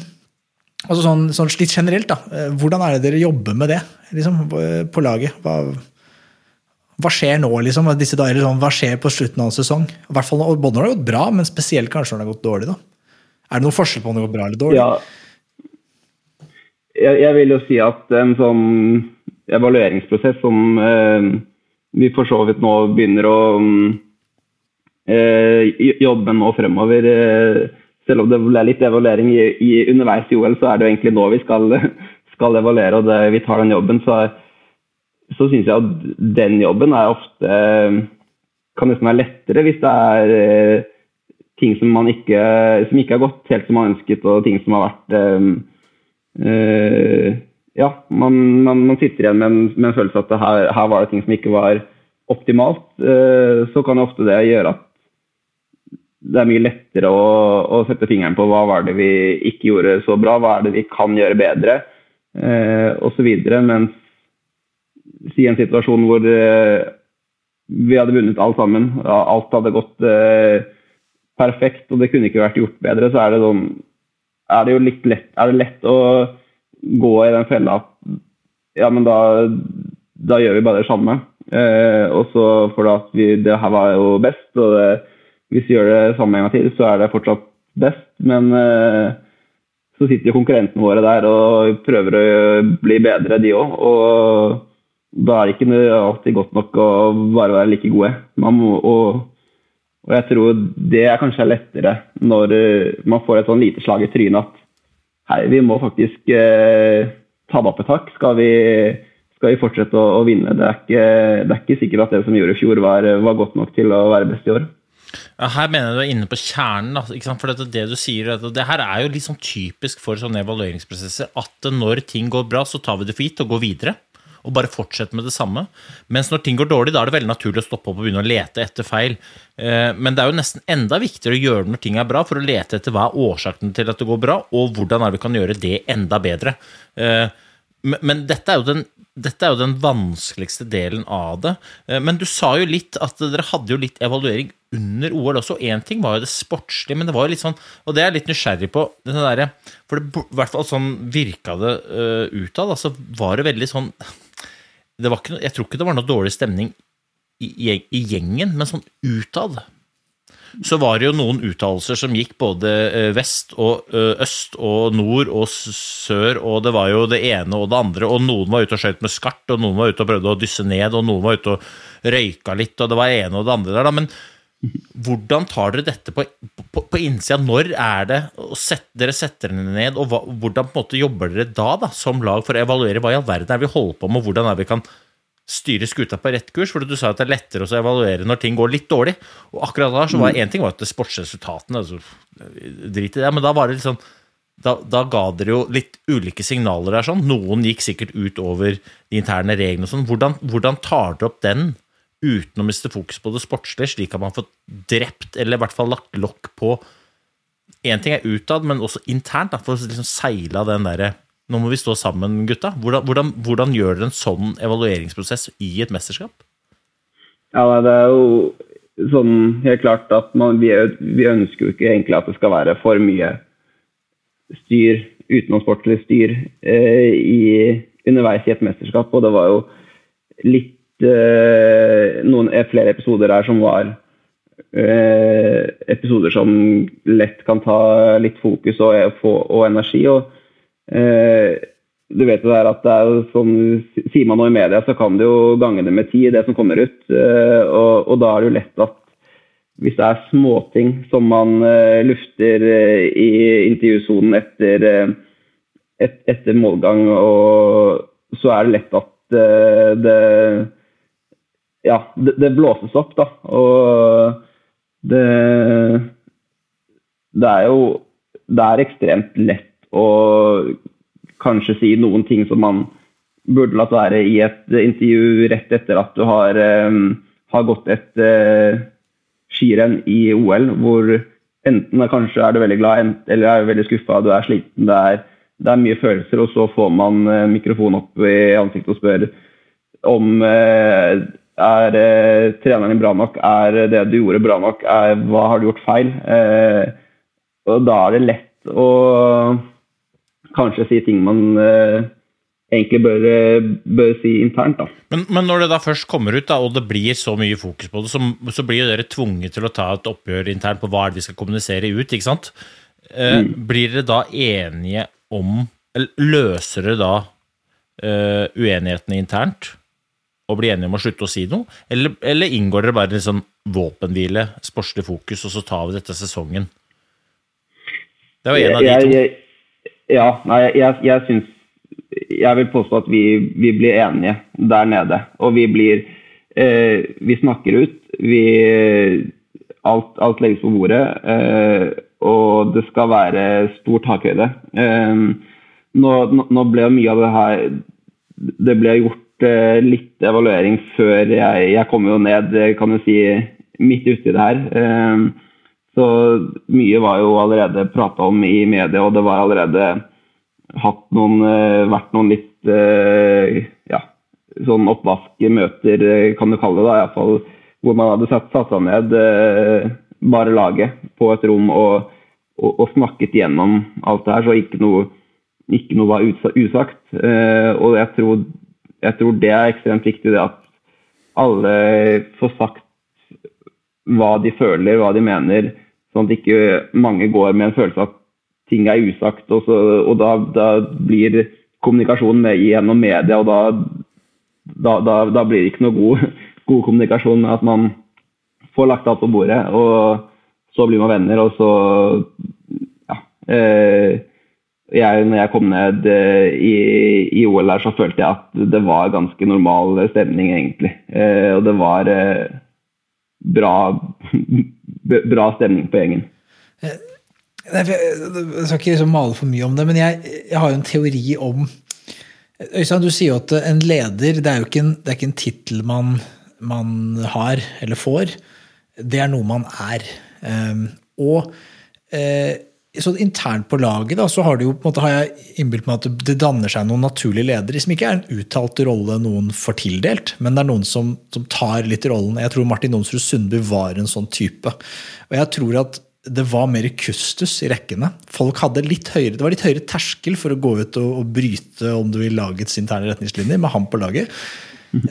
Speaker 3: Altså sånn, sånn litt generelt, da. Eh, Hvordan er det dere jobber med det liksom, på laget? Hva, hva skjer nå, liksom? Disse dager, liksom, hva skjer på slutten av en sesong? I hvert fall, Både når det har gått bra, men spesielt kanskje når det har gått dårlig. da. Er det noen forskjell på om det går bra eller dårlig?
Speaker 4: Ja. Jeg, jeg vil jo si at en sånn evalueringsprosess som eh, vi for så vidt nå begynner å mm, eh, jobbe med nå fremover eh, Selv om det ble litt evaluering i, i underveis i OL, så er det jo egentlig nå vi skal, [LAUGHS] skal evaluere og det, vi tar den jobben. Så, så syns jeg at den jobben er ofte kan nesten være lettere hvis det er eh, ting som, ikke, som ikke har gått helt som man ønsket, og ting som har vært øh, Ja, man, man, man sitter igjen med en, med en følelse at her, her var det ting som ikke var optimalt. Øh, så kan ofte det gjøre at det er mye lettere å, å sette fingeren på hva var det vi ikke gjorde så bra, hva er det vi kan gjøre bedre, eh, osv. Mens si en situasjon hvor eh, vi hadde vunnet alt sammen, alt hadde gått eh, perfekt og det kunne ikke vært gjort bedre, så er det, sånn, er det jo litt lett, er det lett å gå i den fella at ja, men da, da gjør vi bare det samme. Eh, og så for at vi, det her var jo best, og det, hvis vi gjør det samme en gang til, så er det fortsatt best. Men eh, så sitter jo konkurrentene våre der og prøver å bli bedre, de òg. Og da er det ikke alltid godt nok å bare være like gode. Må, og, og jeg tror det er kanskje lettere når eh, man får et sånn lite slag i trynet at hei, vi må faktisk eh, ta det opp et hakk. Skal vi, skal vi fortsette å, å vinne? Det er, ikke, det er ikke sikkert at det som vi gjorde i fjor, var, var godt nok til å være best i år.
Speaker 5: Ja, her mener jeg du er inne på kjernen. For det, det du sier, det, det her er jo sånn typisk for sånne evalueringsprosesser. At når ting går bra, så tar vi det for gitt og går videre. Og bare fortsetter med det samme. Mens når ting går dårlig, da er det veldig naturlig å stoppe opp og begynne å lete etter feil. Eh, Men det er jo nesten enda viktigere å gjøre det når ting er bra, for å lete etter hva er årsaken til at det går bra, og hvordan er det vi kan gjøre det enda bedre. Eh, men dette er jo den dette er jo den vanskeligste delen av det. Eh, Men du sa jo litt at dere hadde jo litt evaluering under OL også. Én ting var jo det sportslige, men det var jo litt sånn Og det er jeg litt nysgjerrig på. Sånn for det, i hvert fall sånn virka det uh, utad. Altså var det veldig sånn det ikke, Jeg tror ikke det var noe dårlig stemning i, i, i gjengen, men sånn utad så var det jo noen uttalelser som gikk både eh, vest og eh, øst og nord og sør, og det var jo det ene og det andre, og noen var ute og skjøt med skart, og noen var ute og prøvde å dysse ned, og noen var ute og røyka litt, og det var det ene og det andre der, da. Men hvordan tar dere dette på, på, på innsida? Når er det og sett, dere setter dere ned, og hva, hvordan på en måte jobber dere da, da, som lag, for å evaluere hva i all verden er vi holder på med, og hvordan er vi kan styre skuta på rett kurs, for du sa at det er lettere å evaluere når ting går litt dårlig. Og akkurat da så var én ting var at det sportsresultatene altså, Drit i det, men da var det liksom da, da ga dere jo litt ulike signaler der. sånn. Noen gikk sikkert ut over de interne reglene. og sånn. Hvordan, hvordan tar dere opp den uten å miste fokus på det sportslige, slik at man får drept, eller i hvert fall lagt lokk på Én ting er utad, men også internt, da, for å liksom seile den derre Nå må vi stå sammen, gutta. Hvordan, hvordan, hvordan gjør dere en sånn evalueringsprosess i et mesterskap?
Speaker 4: Ja, nei, det er jo sånn helt klart at man, vi, vi ønsker jo ikke egentlig at det skal være for mye styr, utenomsportlig styr, eh, i, underveis i et mesterskap. Og det var jo litt eh, noen flere episoder her som var eh, episoder som lett kan ta litt fokus og, og energi. og eh, du vet jo der at det er sånn, Sier man noe i media, så kan det jo gange det med ti, det som kommer ut. Eh, og, og, da er det jo lett at hvis det er småting som man uh, lufter i intervjusonen etter, et, etter målgang, og, så er det lett at det Ja, det, det, blåses opp, da. Og det Det er jo Det er ekstremt lett å kanskje si noen ting som man burde latt være i et intervju rett etter at du har, um, har gått et uh, skirenn i OL, hvor enten kanskje er du veldig glad eller er du veldig skuffa, du er sliten, det er, det er, mye følelser, og så får man uh, mikrofonen opp i ansiktet og spør om uh, er treneren din bra nok, er det du gjorde bra nok, er, hva har du gjort feil? og da er det lett å kanskje si ting man uh, egentlig bør, eh, bør, si internt. da.
Speaker 5: Men, men, når det da først kommer ut, da, og det blir så mye fokus på det, så, så blir dere tvunget til å ta et oppgjør internt på hva er det vi skal kommunisere ut. ikke sant? Eh, mm. Blir dere da enige om eller Løser dere da eh, uenighetene internt? Og blir enige om å slutte å si noe? Eller, eller inngår dere bare en sånn våpenhvile, sportslig fokus, og så tar vi dette sesongen? Det var en av de to. Jeg, jeg,
Speaker 4: ja, nei, jeg, jeg syns Jeg vil påstå at vi, vi, blir enige der nede. Og vi blir eh, Vi snakker ut. Vi Alt, alt legges på bordet. Eh, og det skal være stor takhøyde. Eh, nå, nå, ble mye av det her Det ble gjort eh, litt evaluering før jeg, jeg kom jo ned, kan du si, midt uti det her. Så mye var jo allerede prata om i media, og det var allerede noen, eh, vært noen litt eh, ja, sånn oppvaskmøter, eh, kan du kalle det. da, iallfall Hvor man hadde satt, satt seg ned, bare laget, på et rom og, og, og, snakket gjennom alt det her. Så ikke noe, ikke noe var usagt. Og jeg tror, jeg tror det er ekstremt viktig, det at alle får sagt hva de føler, hva de mener Sånn at ikke mange går med en følelse av at ting er usagt. Og, så, og da, da, blir kommunikasjonen med, gjennom media, og da, da, da, blir det ikke noe god, god kommunikasjon med at man får lagt alt på bordet. Og så blir man venner, og så Ja. Eh, jeg, når jeg kom ned eh, i, i, OL her, så følte jeg at det var ganske normal stemning, egentlig. Eh, og det var bra bra stemning på gjengen.
Speaker 3: Jeg, jeg skal ikke liksom male for mye om det, men jeg, jeg har jo en teori om Øystein, du sier jo at en leder det er jo ikke en, det en tittel man, man, har eller får. Det er noe man er. Um, og uh, så internt på laget da, så har, det jo, på en måte, har jeg innbilt meg at det danner seg noen naturlige ledere som ikke er en uttalt rolle noen får tildelt, men det er noen som, som tar litt rollen. Jeg tror Martin Nomsrud Sundby var en sånn type. Og jeg tror at det var mer kustus i rekkene. Folk hadde litt høyere, Det var litt høyere terskel for å gå ut og, og bryte om du vil lagets interne retningslinjer med han på laget.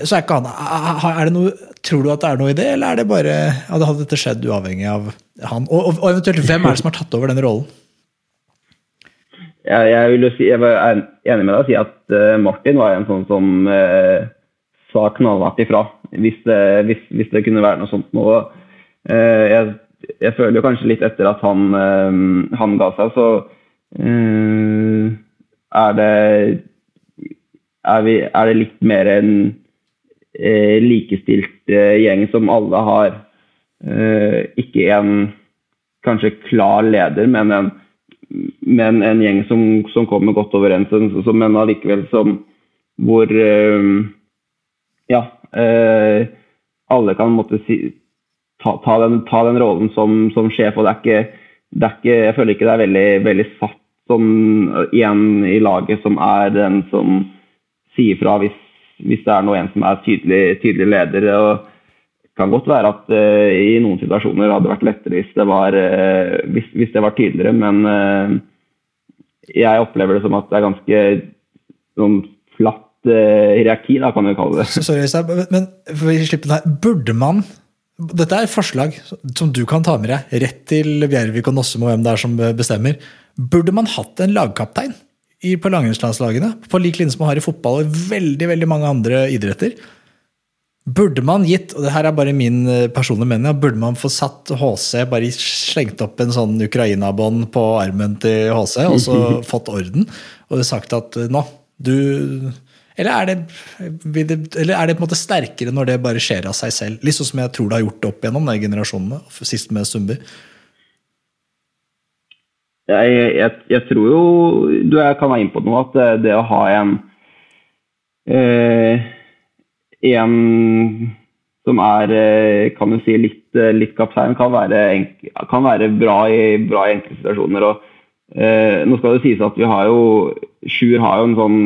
Speaker 3: Så er ikke han, noe, Tror du at det er noe i det, eller er det bare, hadde dette skjedd uavhengig av han? Og, og, eventuelt, hvem er det som har tatt over den rollen?
Speaker 4: Jeg, jeg, vil jo si, jeg er enig med deg og si at uh, Martin var en sånn som uh, sa knallhardt ifra hvis det, hvis, hvis det, kunne være noe sånt noe. Uh, jeg, jeg, føler jo kanskje litt etter at han, han ga seg, så er det er, vi, er, det litt mer en likestilt gjeng som alle har ikke en kanskje klar leder, men en men en, en gjeng som, som kommer godt overens, men allikevel som hvor eh, Ja. Eh, alle kan måtte si, ta, ta, den, ta, den, rollen som, som, sjef. og det er, ikke, det er ikke, Jeg føler ikke det er veldig, veldig satt sånn, igjen i laget som er den som sier fra hvis, hvis det er noe en som er tydelig, tydelig leder. og det kan godt være at uh, i noen situasjoner hadde det vært lettere hvis det var, uh, hvis, hvis det var tydeligere, men uh, jeg opplever det som at det er ganske sånn flatt hierarki, da, kan vi kalle det.
Speaker 3: Sorry, men for å slippe her, burde man dette er et forslag som du kan ta med deg rett til Bjervik og Nossum og hvem det er som bestemmer. Burde man hatt en lagkaptein på langrennslandslagene? På lik linje som man har i fotball og veldig, veldig mange andre idretter. Burde man gitt, og det her er bare min eh, personlige mening, burde man få satt HC, bare slengt opp en sånn Ukraina-bånd på armen til HC, og så [LAUGHS] fått orden, og sagt at nå, du eller er, det, eller er det på en måte sterkere når det bare skjer av seg selv? Litt sånn som jeg tror det har gjort opp gjennom de generasjonene, sist med Sundby.
Speaker 4: Jeg, jeg, jeg, tror jo du kan være inne på noe, at det, det å ha en eh, En som er eh, kan du si, litt, eh, litt kaptein, kan være, kan være bra, i, i enkle situasjoner. og Eh, nå skal det sies at vi har jo Sjur har jo en sånn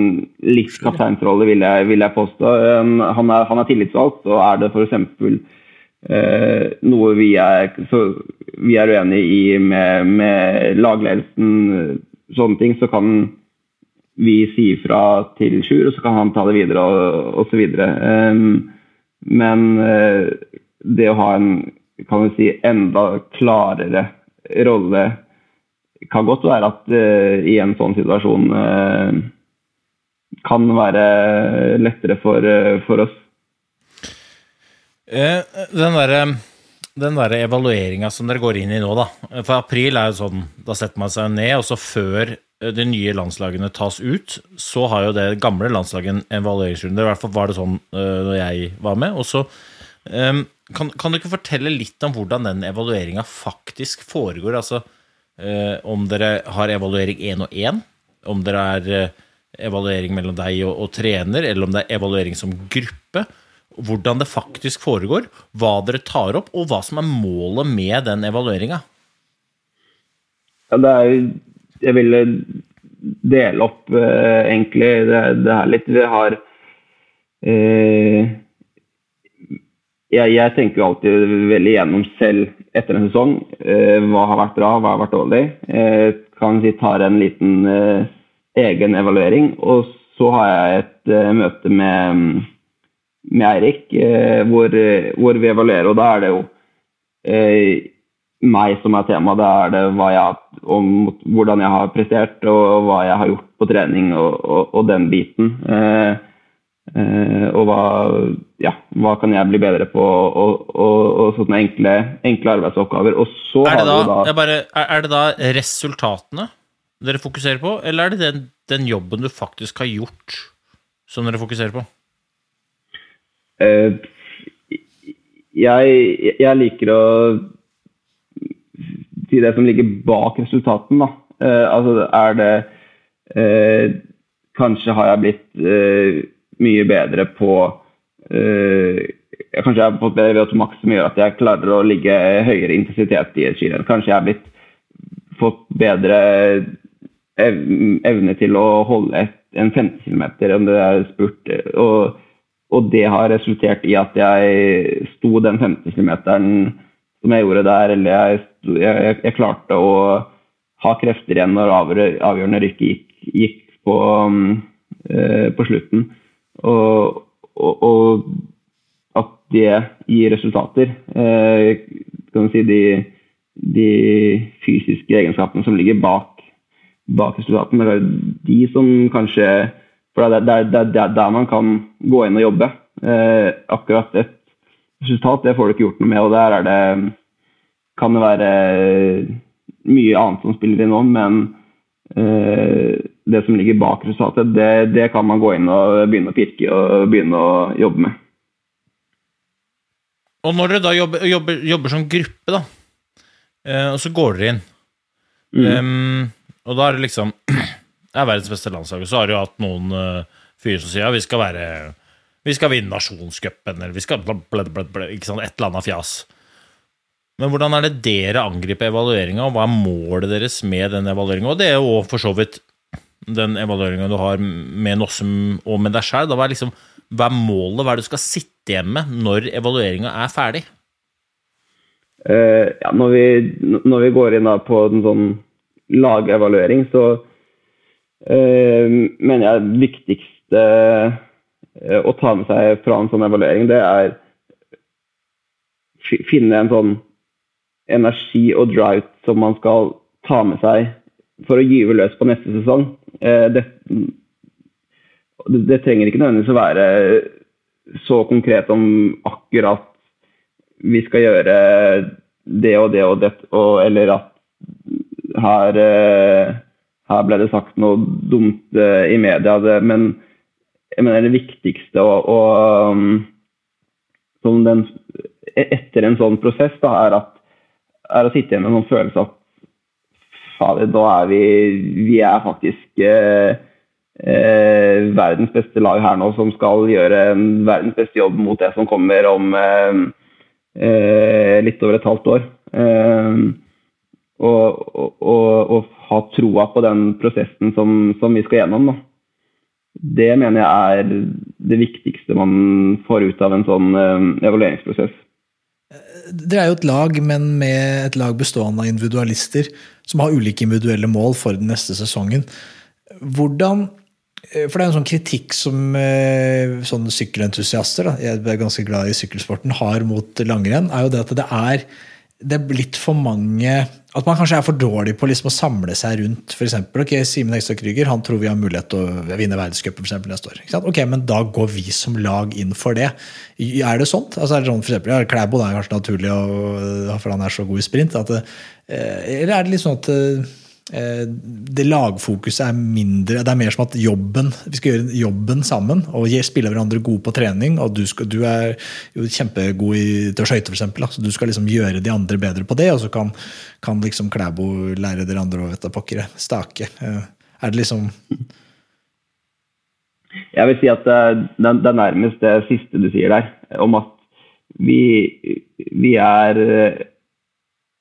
Speaker 4: litt kapteinsrolle, vil, vil, jeg påstå. Han, er, han er tillitsvalgt, og er det f.eks. Eh, noe vi er, vi er uenig i med, med lagledelsen, sånne ting, så kan vi si ifra til Sjur, og så kan han ta det videre og osv. Um, men eh, det å ha en kan vi si, enda klarere rolle kan godt være at uh, i en sånn situasjon uh, kan være lettere for, for oss.
Speaker 5: Den derre den der evalueringa som dere går inn i nå, da. For april er jo sånn, da setter man seg ned, og så før de nye landslagene tas ut, så har jo det gamle landslaget en evalueringsrunde. I hvert fall var det sånn når jeg var med. Og så kan, kan, du ikke fortelle litt om hvordan den evalueringa faktisk foregår? Altså, Eh, om dere har evaluering én og én, om dere er eh, evaluering mellom deg og, og, trener, eller om det er evaluering som gruppe. Hvordan det faktisk foregår, hva dere tar opp, og hva som er målet med den evalueringa.
Speaker 4: Ja, det er Jeg ville dele opp, eh, egentlig. Det, det, er litt Vi har eh, jeg, jeg, tenker jo alltid veldig gjennom selv etter en sesong. Eh, hva har vært bra, hva har vært dårlig. Eh, kan si tar en liten eh, egen evaluering. Og så har jeg et eh, møte med, med Eirik eh, hvor, hvor, vi evaluerer. Og da er det jo eh, meg som er tema. Da er det jeg, om hvordan jeg har prestert og hva jeg har gjort på trening og, og, og den biten. Eh, Eh, og hva, ja, hva, kan jeg bli bedre på, og, og, sånne enkle, enkle, arbeidsoppgaver. Og så
Speaker 5: er det da, da bare, er det da resultatene dere fokuserer på, eller er det den, den, jobben du faktisk har gjort, som dere fokuserer på?
Speaker 4: Uh, jeg, jeg, liker å si det som ligger bak resultaten, da. Uh, altså, er det uh, Kanskje har jeg blitt mye bedre på uh, Kanskje jeg har fått bedre VO2 som gjør at jeg klarer å ligge høyere intensitet i et skirenn. Kanskje jeg har blitt, fått bedre evne til å holde en 15 km om det er spurt. Og, og, det har resultert i at jeg sto den 15 km som jeg gjorde der, eller jeg, jeg, jeg, klarte å ha krefter igjen når avgjørende rykket gikk, gikk på, uh, på slutten. Og, og, og, at det gir resultater. Eh, kan du si de, de, fysiske egenskapene som ligger bak, bak resultatene, de som kanskje For det er der, er der, man kan gå inn og jobbe. Eh, akkurat et resultat det får du ikke gjort noe med, og der er det kan det være mye annet som spiller inn nå, men eh, det som ligger bak resultatet, det, det, kan man gå inn og begynne å pirke og begynne å jobbe med.
Speaker 5: Og når dere da jobber, jobber, jobber som gruppe, da, eh, og så går dere inn mm. um, Og da er det liksom Det er verdens beste landslag. Og så har du hatt noen uh, fyrer som sier ja, vi skal være Vi skal vinne nasjonscupen, eller vi skal bla, bla, bla, ikke sant, et eller annet fjas. Men hvordan er det dere angriper evalueringa, og hva er målet deres med den evalueringa? Og det er jo for så vidt den evalueringa du har med Nossum og med deg sjøl. Hva, er liksom, hva er målet, hva er det du skal sitte igjen med når evalueringa er ferdig?
Speaker 4: Uh, ja, når, vi, når vi går inn på en sånn lagevaluering, så mener jeg det viktigste eh, å ta med seg fra en sånn evaluering, det er fi- finne en sånn energi og drive som man skal ta med seg for å gyve løs på neste sesong. Eh, det, det, trenger ikke nødvendigvis å være så konkret om akkurat vi skal gjøre det og det og det, og, eller at her, eh, her ble det sagt noe dumt eh, i media. Det, men jeg mener det viktigste og, og um, som den, etter en sånn prosess da, er, at, er å sitte igjen med en sånn følelse at fader, da er vi Vi er faktisk eh, eh, verdens beste lag her nå, som skal gjøre en verdens beste jobb mot det som kommer om eh, eh, litt over et halvt år. Eh, og, og, og, ha troa på den prosessen som, som vi skal gjennom. Da. Det mener jeg er det viktigste man får ut av en sånn eh, evalueringsprosess.
Speaker 3: Dere er jo et lag, men med et lag bestående av individualister som har ulike individuelle mål for den neste sesongen. Hvordan eh, For det er en sånn kritikk som eh, sånne sykkelentusiaster, da, jeg er ganske glad i sykkelsporten, har mot langrenn, er jo det at det er, det er blitt for mange At man kanskje er for dårlig på liksom å samle seg rundt f.eks. ok, Simen Ekstad Krüger han tror vi har mulighet til å vinne verdenscupen neste år. Ok, Men da går vi som lag inn for det. Er det sånt? Altså er det sånn for eksempel, ja, Klæbo er kanskje naturlig, for han er så god i sprint. At eh, eller er det litt sånn at eh, det lagfokuset er mindre Det er mer som at jobben vi skal gjøre jobben sammen og spille hverandre gode på trening. og Du, skal, du er jo kjempegod i, til å skøyte, f.eks. Du skal liksom gjøre de andre bedre på det, og så kan, kan liksom Klæbo lære dere andre å vette pokker stake. Eh, Er det liksom
Speaker 4: Jeg vil si at det, det det er nærmest det siste du sier der, om at vi, vi er eh,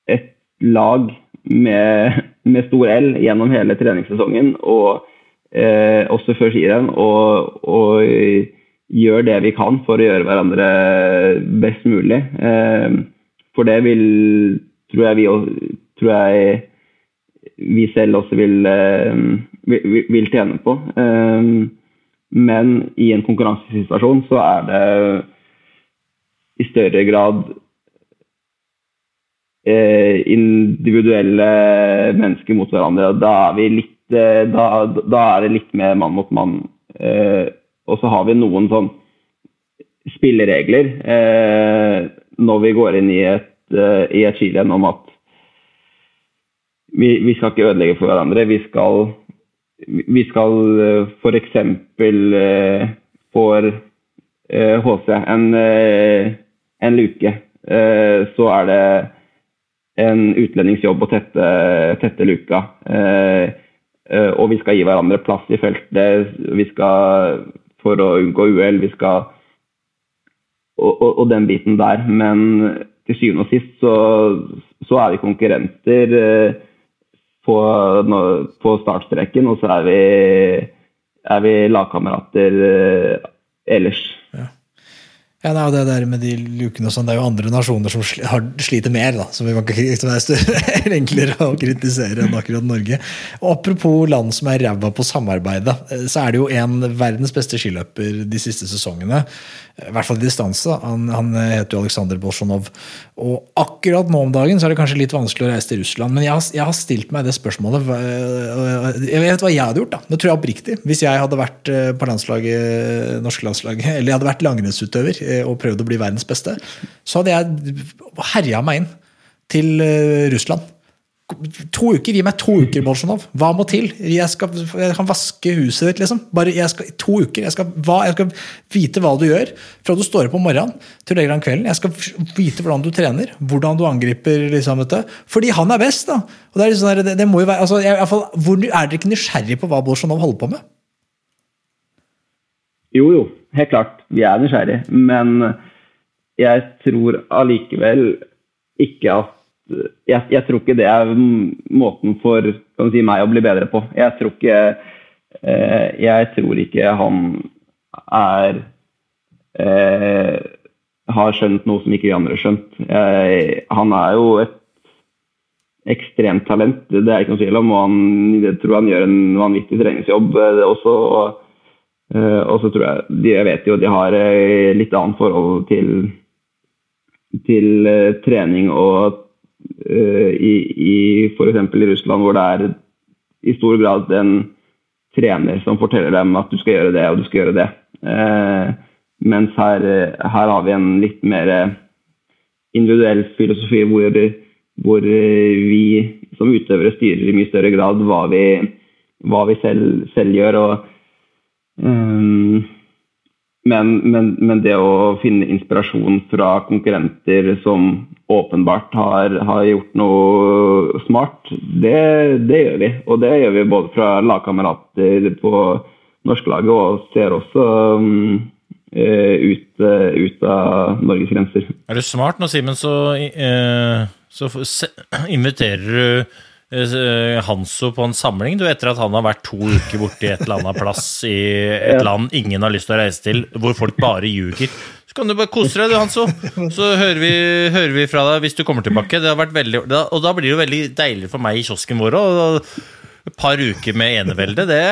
Speaker 4: et lag med, med stor L gjennom hele treningssesongen, og eh, også før skirenn, og, og gjør det vi kan for å gjøre hverandre best mulig. Eh, for det vil, tror jeg vi, tror jeg vi selv også vil, eh, vil, vil tjene på. Eh, Men i en konkurransesituasjon så er det i større grad individuelle mennesker mot hverandre. Da er, litt, eh, da, da er det litt mer mann mot mann. Eh, og så har vi noen sånn spilleregler eh, når vi går inn i et, eh, i et skirenn om at vi, vi skal ikke ødelegge for hverandre. Vi skal, vi skal f.eks. for eh, HC en, eh, en luke, eh, så er det en utlendingsjobb å tette, tette luka. Eh, eh, og vi skal gi hverandre plass i feltet. Vi skal, for å unngå uhell, vi skal og, og, og den biten der. Men til syvende og sist så, så er vi konkurrenter eh, på, på startstreken, og så er vi, er vi lagkamerater eh, ellers.
Speaker 3: Ja, nei, det der med de lukene og sånn, det er jo andre nasjoner som har, sliter mer, da. som vi kan [LAUGHS] er enklere å kritisere enn akkurat Norge. Og apropos land som er ræva på samarbeid, eh, så er det jo en verdens beste skiløper de siste sesongene. eh, I hvert fall i distanse. Han, han heter jo Aleksandr Bolsjunov. Og akkurat nå om dagen så er det kanskje litt vanskelig å reise til Russland. Men jeg har, jeg har stilt meg det spørsmålet. og Jeg vet hva jeg hadde gjort, da. Det tror jeg oppriktig. Hvis jeg hadde vært eh, på landslaget, norske landslaget, [LAUGHS] eller jeg hadde vært langrennsutøver eh, og prøvd å bli verdens beste, så hadde jeg herja meg inn til eh, Russland. To uker, Gi meg to uker, Bolsjunov. Hva må til? Jeg, skal, jeg kan vaske huset ditt, liksom. Bare jeg skal, To uker. Jeg skal, hva, jeg skal vite hva du gjør fra du står opp om morgenen til du legger deg om kvelden. Jeg skal vite hvordan du trener, hvordan du angriper. liksom. Fordi han er best, da. Og det er liksom, det, det må jo være, altså, i fall, hvor, Er dere ikke nysgjerrig på hva Bolsjunov holder på med?
Speaker 4: Jo, jo, helt klart. Vi er nysgjerrige. Men jeg tror allikevel ikke at jeg, jeg tror ikke det er måten for si, meg å bli bedre på. Jeg tror ikke, eh, jeg tror ikke han er eh, har skjønt noe som ikke vi andre har skjønt. Jeg, han er jo et ekstremt talent, det er ikke noe tvil om. Og han, jeg tror han gjør en vanvittig treningsjobb eh, også. Og, og så tror jeg Jeg vet jo de har eh, litt annet forhold til, til eh, trening og uh, i, i f.eks. i Russland, hvor det er i stor grad en trener som forteller dem at du skal gjøre det og du skal gjøre det. Uh, mens her, eh, her har vi en litt mer eh, individuell filosofi hvor, hvor eh, vi som utøvere styrer i mye større grad hva vi, hva vi selv, selv gjør. Og, ehm, men, men, men det å finne inspirasjon fra konkurrenter som åpenbart har, har gjort noe smart, det, det gjør vi. Og det gjør vi både fra lagkamerater på norskelaget og ser også um, ut, eh, ut av Norges grenser.
Speaker 5: Er du smart nå, Simen, så, uh, så [CLEARS THROAT] inviterer du Hanso på en samling du, etter at han har vært to uker borte i et eller annet plass i et land ingen har lyst til å reise til, hvor folk bare ljuger. Så kan du bare kose deg, du, Hanso. Så hører vi, hører vi fra deg hvis du kommer tilbake. Det har vært veldig, og da blir det jo veldig deilig for meg i kiosken vår òg. Et par uker med enevelde, det,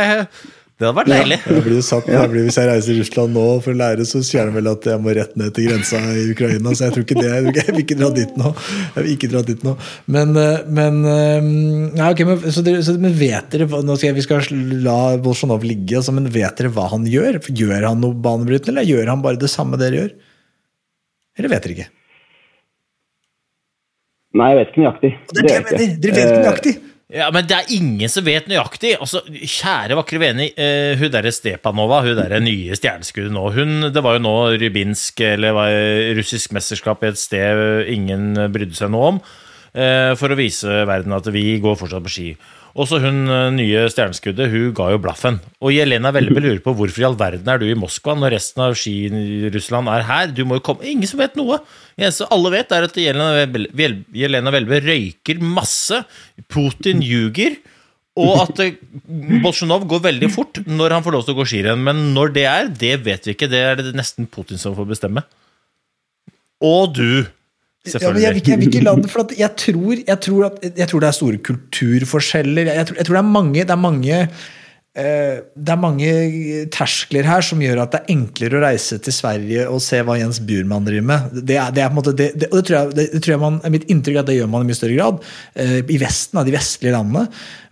Speaker 5: det hadde vært deilig.
Speaker 3: Ja, blir satt, blir, hvis jeg reiser til Russland nå for å lære, så sier de vel at jeg må rett ned til grensa i Ukraina. Så jeg tror ikke det, jeg vil ikke dra dit nå. Jeg vil ikke dra dit nå. Men, eh, men, eh, ja, ok, men, så dere, så, men vet dere nå skal jeg, Vi skal la Bolsjunov ligge, altså, men vet dere hva han gjør? Gjør han noe banebrytende, eller gjør han bare det samme dere gjør? Eller vet dere ikke?
Speaker 4: Nei, jeg vet ikke nøyaktig.
Speaker 3: Det er det jeg mener! Dere vet ikke
Speaker 4: Eh,
Speaker 3: nøyaktig!
Speaker 5: Ja, men det er ingen som vet nøyaktig. Altså, Kjære, vakre vene, uh, hun derre Stepanova, hun derre nye stjerneskuddet nå hun, Det var jo nå Rybinsk, eller var russisk mesterskap i et sted ingen brydde seg noe om, uh, for å vise verden at vi går fortsatt på ski. Også hun eh, nye stjerneskuddet, hun ga jo blaffen. Og Jelena Velbe lurer på hvorfor i all verden er du i Moskva når resten av ski i Russland er her? Du må jo komme Ingen som vet noe. Eneste alle vet, er at Jelena Welbe, Vel- Jelena Welbe røyker masse. Putin ljuger. Og at eh, Bolsjunov går veldig fort når han får lov til å gå skirenn. Men når det er, det vet vi ikke. Det er det nesten Putin som får bestemme. Og du,
Speaker 3: Ja, jeg, vil jeg vil ikke la det, for jeg, tror, jeg, tror at, jeg tror det er store kulturforskjeller. Jeg, tror, jeg tror det er mange, det er mange eh, det er mange terskler her som gjør at det er enklere å reise til Sverige og se hva Jens Bjurman driver med. Det er, det er på en måte, det, det, det tror jeg, det, tror jeg man, mitt inntrykk er at det gjør man i mye større grad eh, i Vesten, av de vestlige landene.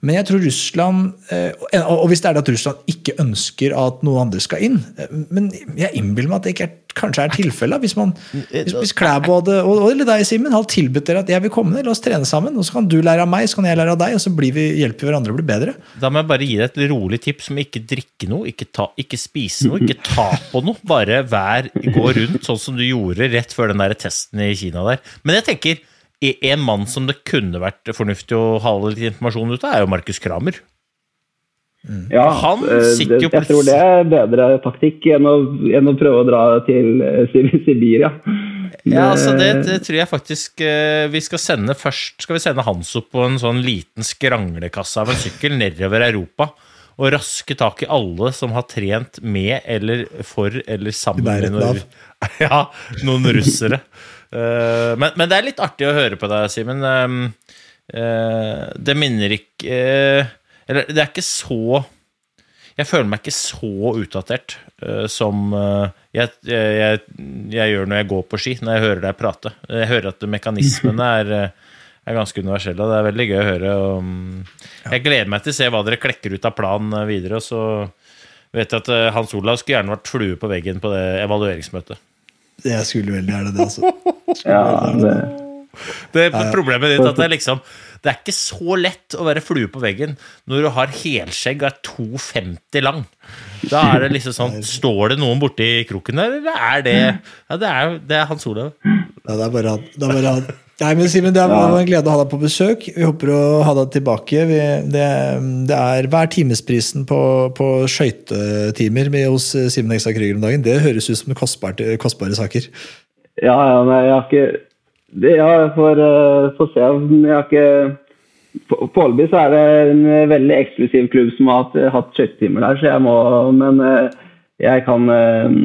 Speaker 3: Men jeg tror Russland eh, og, hvis det er det at Russland ikke ønsker at noen andre skal inn eh, Men jeg innbiller meg at det ikke er, kanskje er tilfellet. Hvis, man, hvis, hvis Klæbo hadde, og, eller deg, Simen, hadde tilbudt dere at jeg vil komme ned, la oss trene sammen, og så kan du lære av meg, så kan jeg lære av deg, og så vi, hjelper vi hverandre å bli bedre.
Speaker 5: Da må jeg bare gi deg et rolig tips om ikke drikke noe, ikke, ta, ikke spise noe, ikke ta på noe. Bare vær, gå rundt sånn som du gjorde rett før den der testen i Kina der. Men jeg tenker, en mann som det kunne vært fornuftig å ha litt informasjon ut av, er jo Markus Kramer.
Speaker 4: Ja,
Speaker 5: Han
Speaker 4: eh,
Speaker 5: sitter jo
Speaker 4: det, jeg tror det er bedre taktikk enn å, enn å prøve å dra til eh, Sibir, ja.
Speaker 5: Ja, altså det, det tror jeg faktisk eh, vi skal sende først. Skal vi sende Hans opp på en sånn liten skranglekasse av en sykkel nedover Europa? Og raske tak i alle som har trent med eller for eller sammen med noen, [LAUGHS] ja, noen russere. Eh, men, men det er litt artig å høre på deg, Simen. Um, eh, det minner ikke eh, Eller det er ikke så jeg føler meg ikke så utdatert som jeg, jeg, jeg, gjør når jeg går på ski, når jeg hører deg prate. Jeg hører at mekanismene er, er ganske universelle, og det er veldig gøy å høre. Mm, jeg gleder meg til å se hva dere klekker ut av planen videre. Og så vet jeg at Hans Olav skulle gjerne vært flue på veggen på det evalueringsmøtet.
Speaker 3: Jeg skulle veldig gjerne det, altså. [LAUGHS]
Speaker 4: ja det,
Speaker 5: Det er Problemet ditt at det er liksom Det er ikke så lett å være flue på veggen når du har helskjegg og er 2,50 lang. Da er det liksom sånn Står det noen borti kroken der, eller er det Ja, det er, det er Hans Olav.
Speaker 3: Ja, det er bare han. Det er bare han. Nei, men Simen, Det var en glede å ha deg på besøk. Vi håper å ha deg tilbake. Vi, det, det er Hva er timesprisen på, på skøytetimer med- hos Simen Ekstad Krüger om dagen? Det høres ut som kostbare, kostbare saker.
Speaker 4: Ja, ja, men jeg har ikke det, Ja, jeg får, eh, får se. Jeg har ikke Foreløpig så er det en veldig eksklusiv klubb som har hatt, hatt skøytetimer der, så jeg må Men eh, kan eh,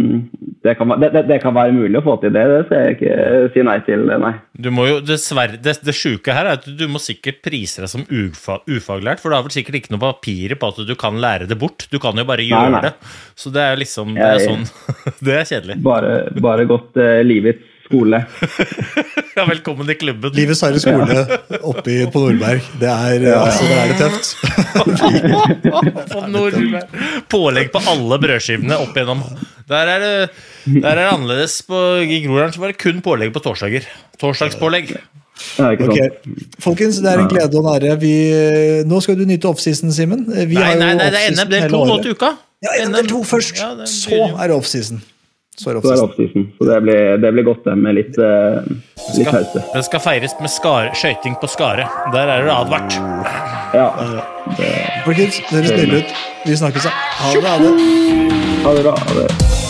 Speaker 4: det kan, det, det, kan være mulig å få til det. Det skal jeg ikke eh, si nei til, nei.
Speaker 5: Du må jo, dessverre, Det, det sjuke her er at du må sikkert prise deg som ufa, ufaglært, for du har vel sikkert ikke noe papirer på at du kan lære det bort. Du kan jo bare gjøre
Speaker 4: nei.
Speaker 5: det. Så det er liksom Det er sånn [LAUGHS] Det er kjedelig.
Speaker 4: Bare, bare gått uh, livets skole. [LAUGHS]
Speaker 5: Ja, velkommen i klubben.
Speaker 3: Livets harde skole oppe på Nordberg. Det er, altså, det, er det tøft. [LAUGHS]
Speaker 5: På Nordberg. Pålegg på alle brødskivene opp igjennom. Der er det, der er det annerledes. På, I Groruddalen var det kun pålegg på torsdager. Torsdagspålegg.
Speaker 4: Ja, ikke sant?
Speaker 3: Ok, Folkens, det er en glede og en ære. Vi, nå skal du nyte offseason, Simen.
Speaker 5: Nei, nei, nei, det er NM del
Speaker 3: hele
Speaker 5: to nå
Speaker 3: året.
Speaker 5: til uka.
Speaker 3: Ja, NM to først.
Speaker 5: Ja, det
Speaker 3: Så er det offseason. Så er det
Speaker 4: Så det
Speaker 3: offseason.
Speaker 4: offseason. Så det blir, det blir godt det med litt, eh, litt
Speaker 5: Skal,
Speaker 4: pause.
Speaker 5: det skal feires med skøyting på Skare. Der er det advart.
Speaker 4: Ja.
Speaker 3: Folkens, dere stiller ut. Vi snakkes, da. Ha det. Ha det.
Speaker 4: Ha det bra. Ha det.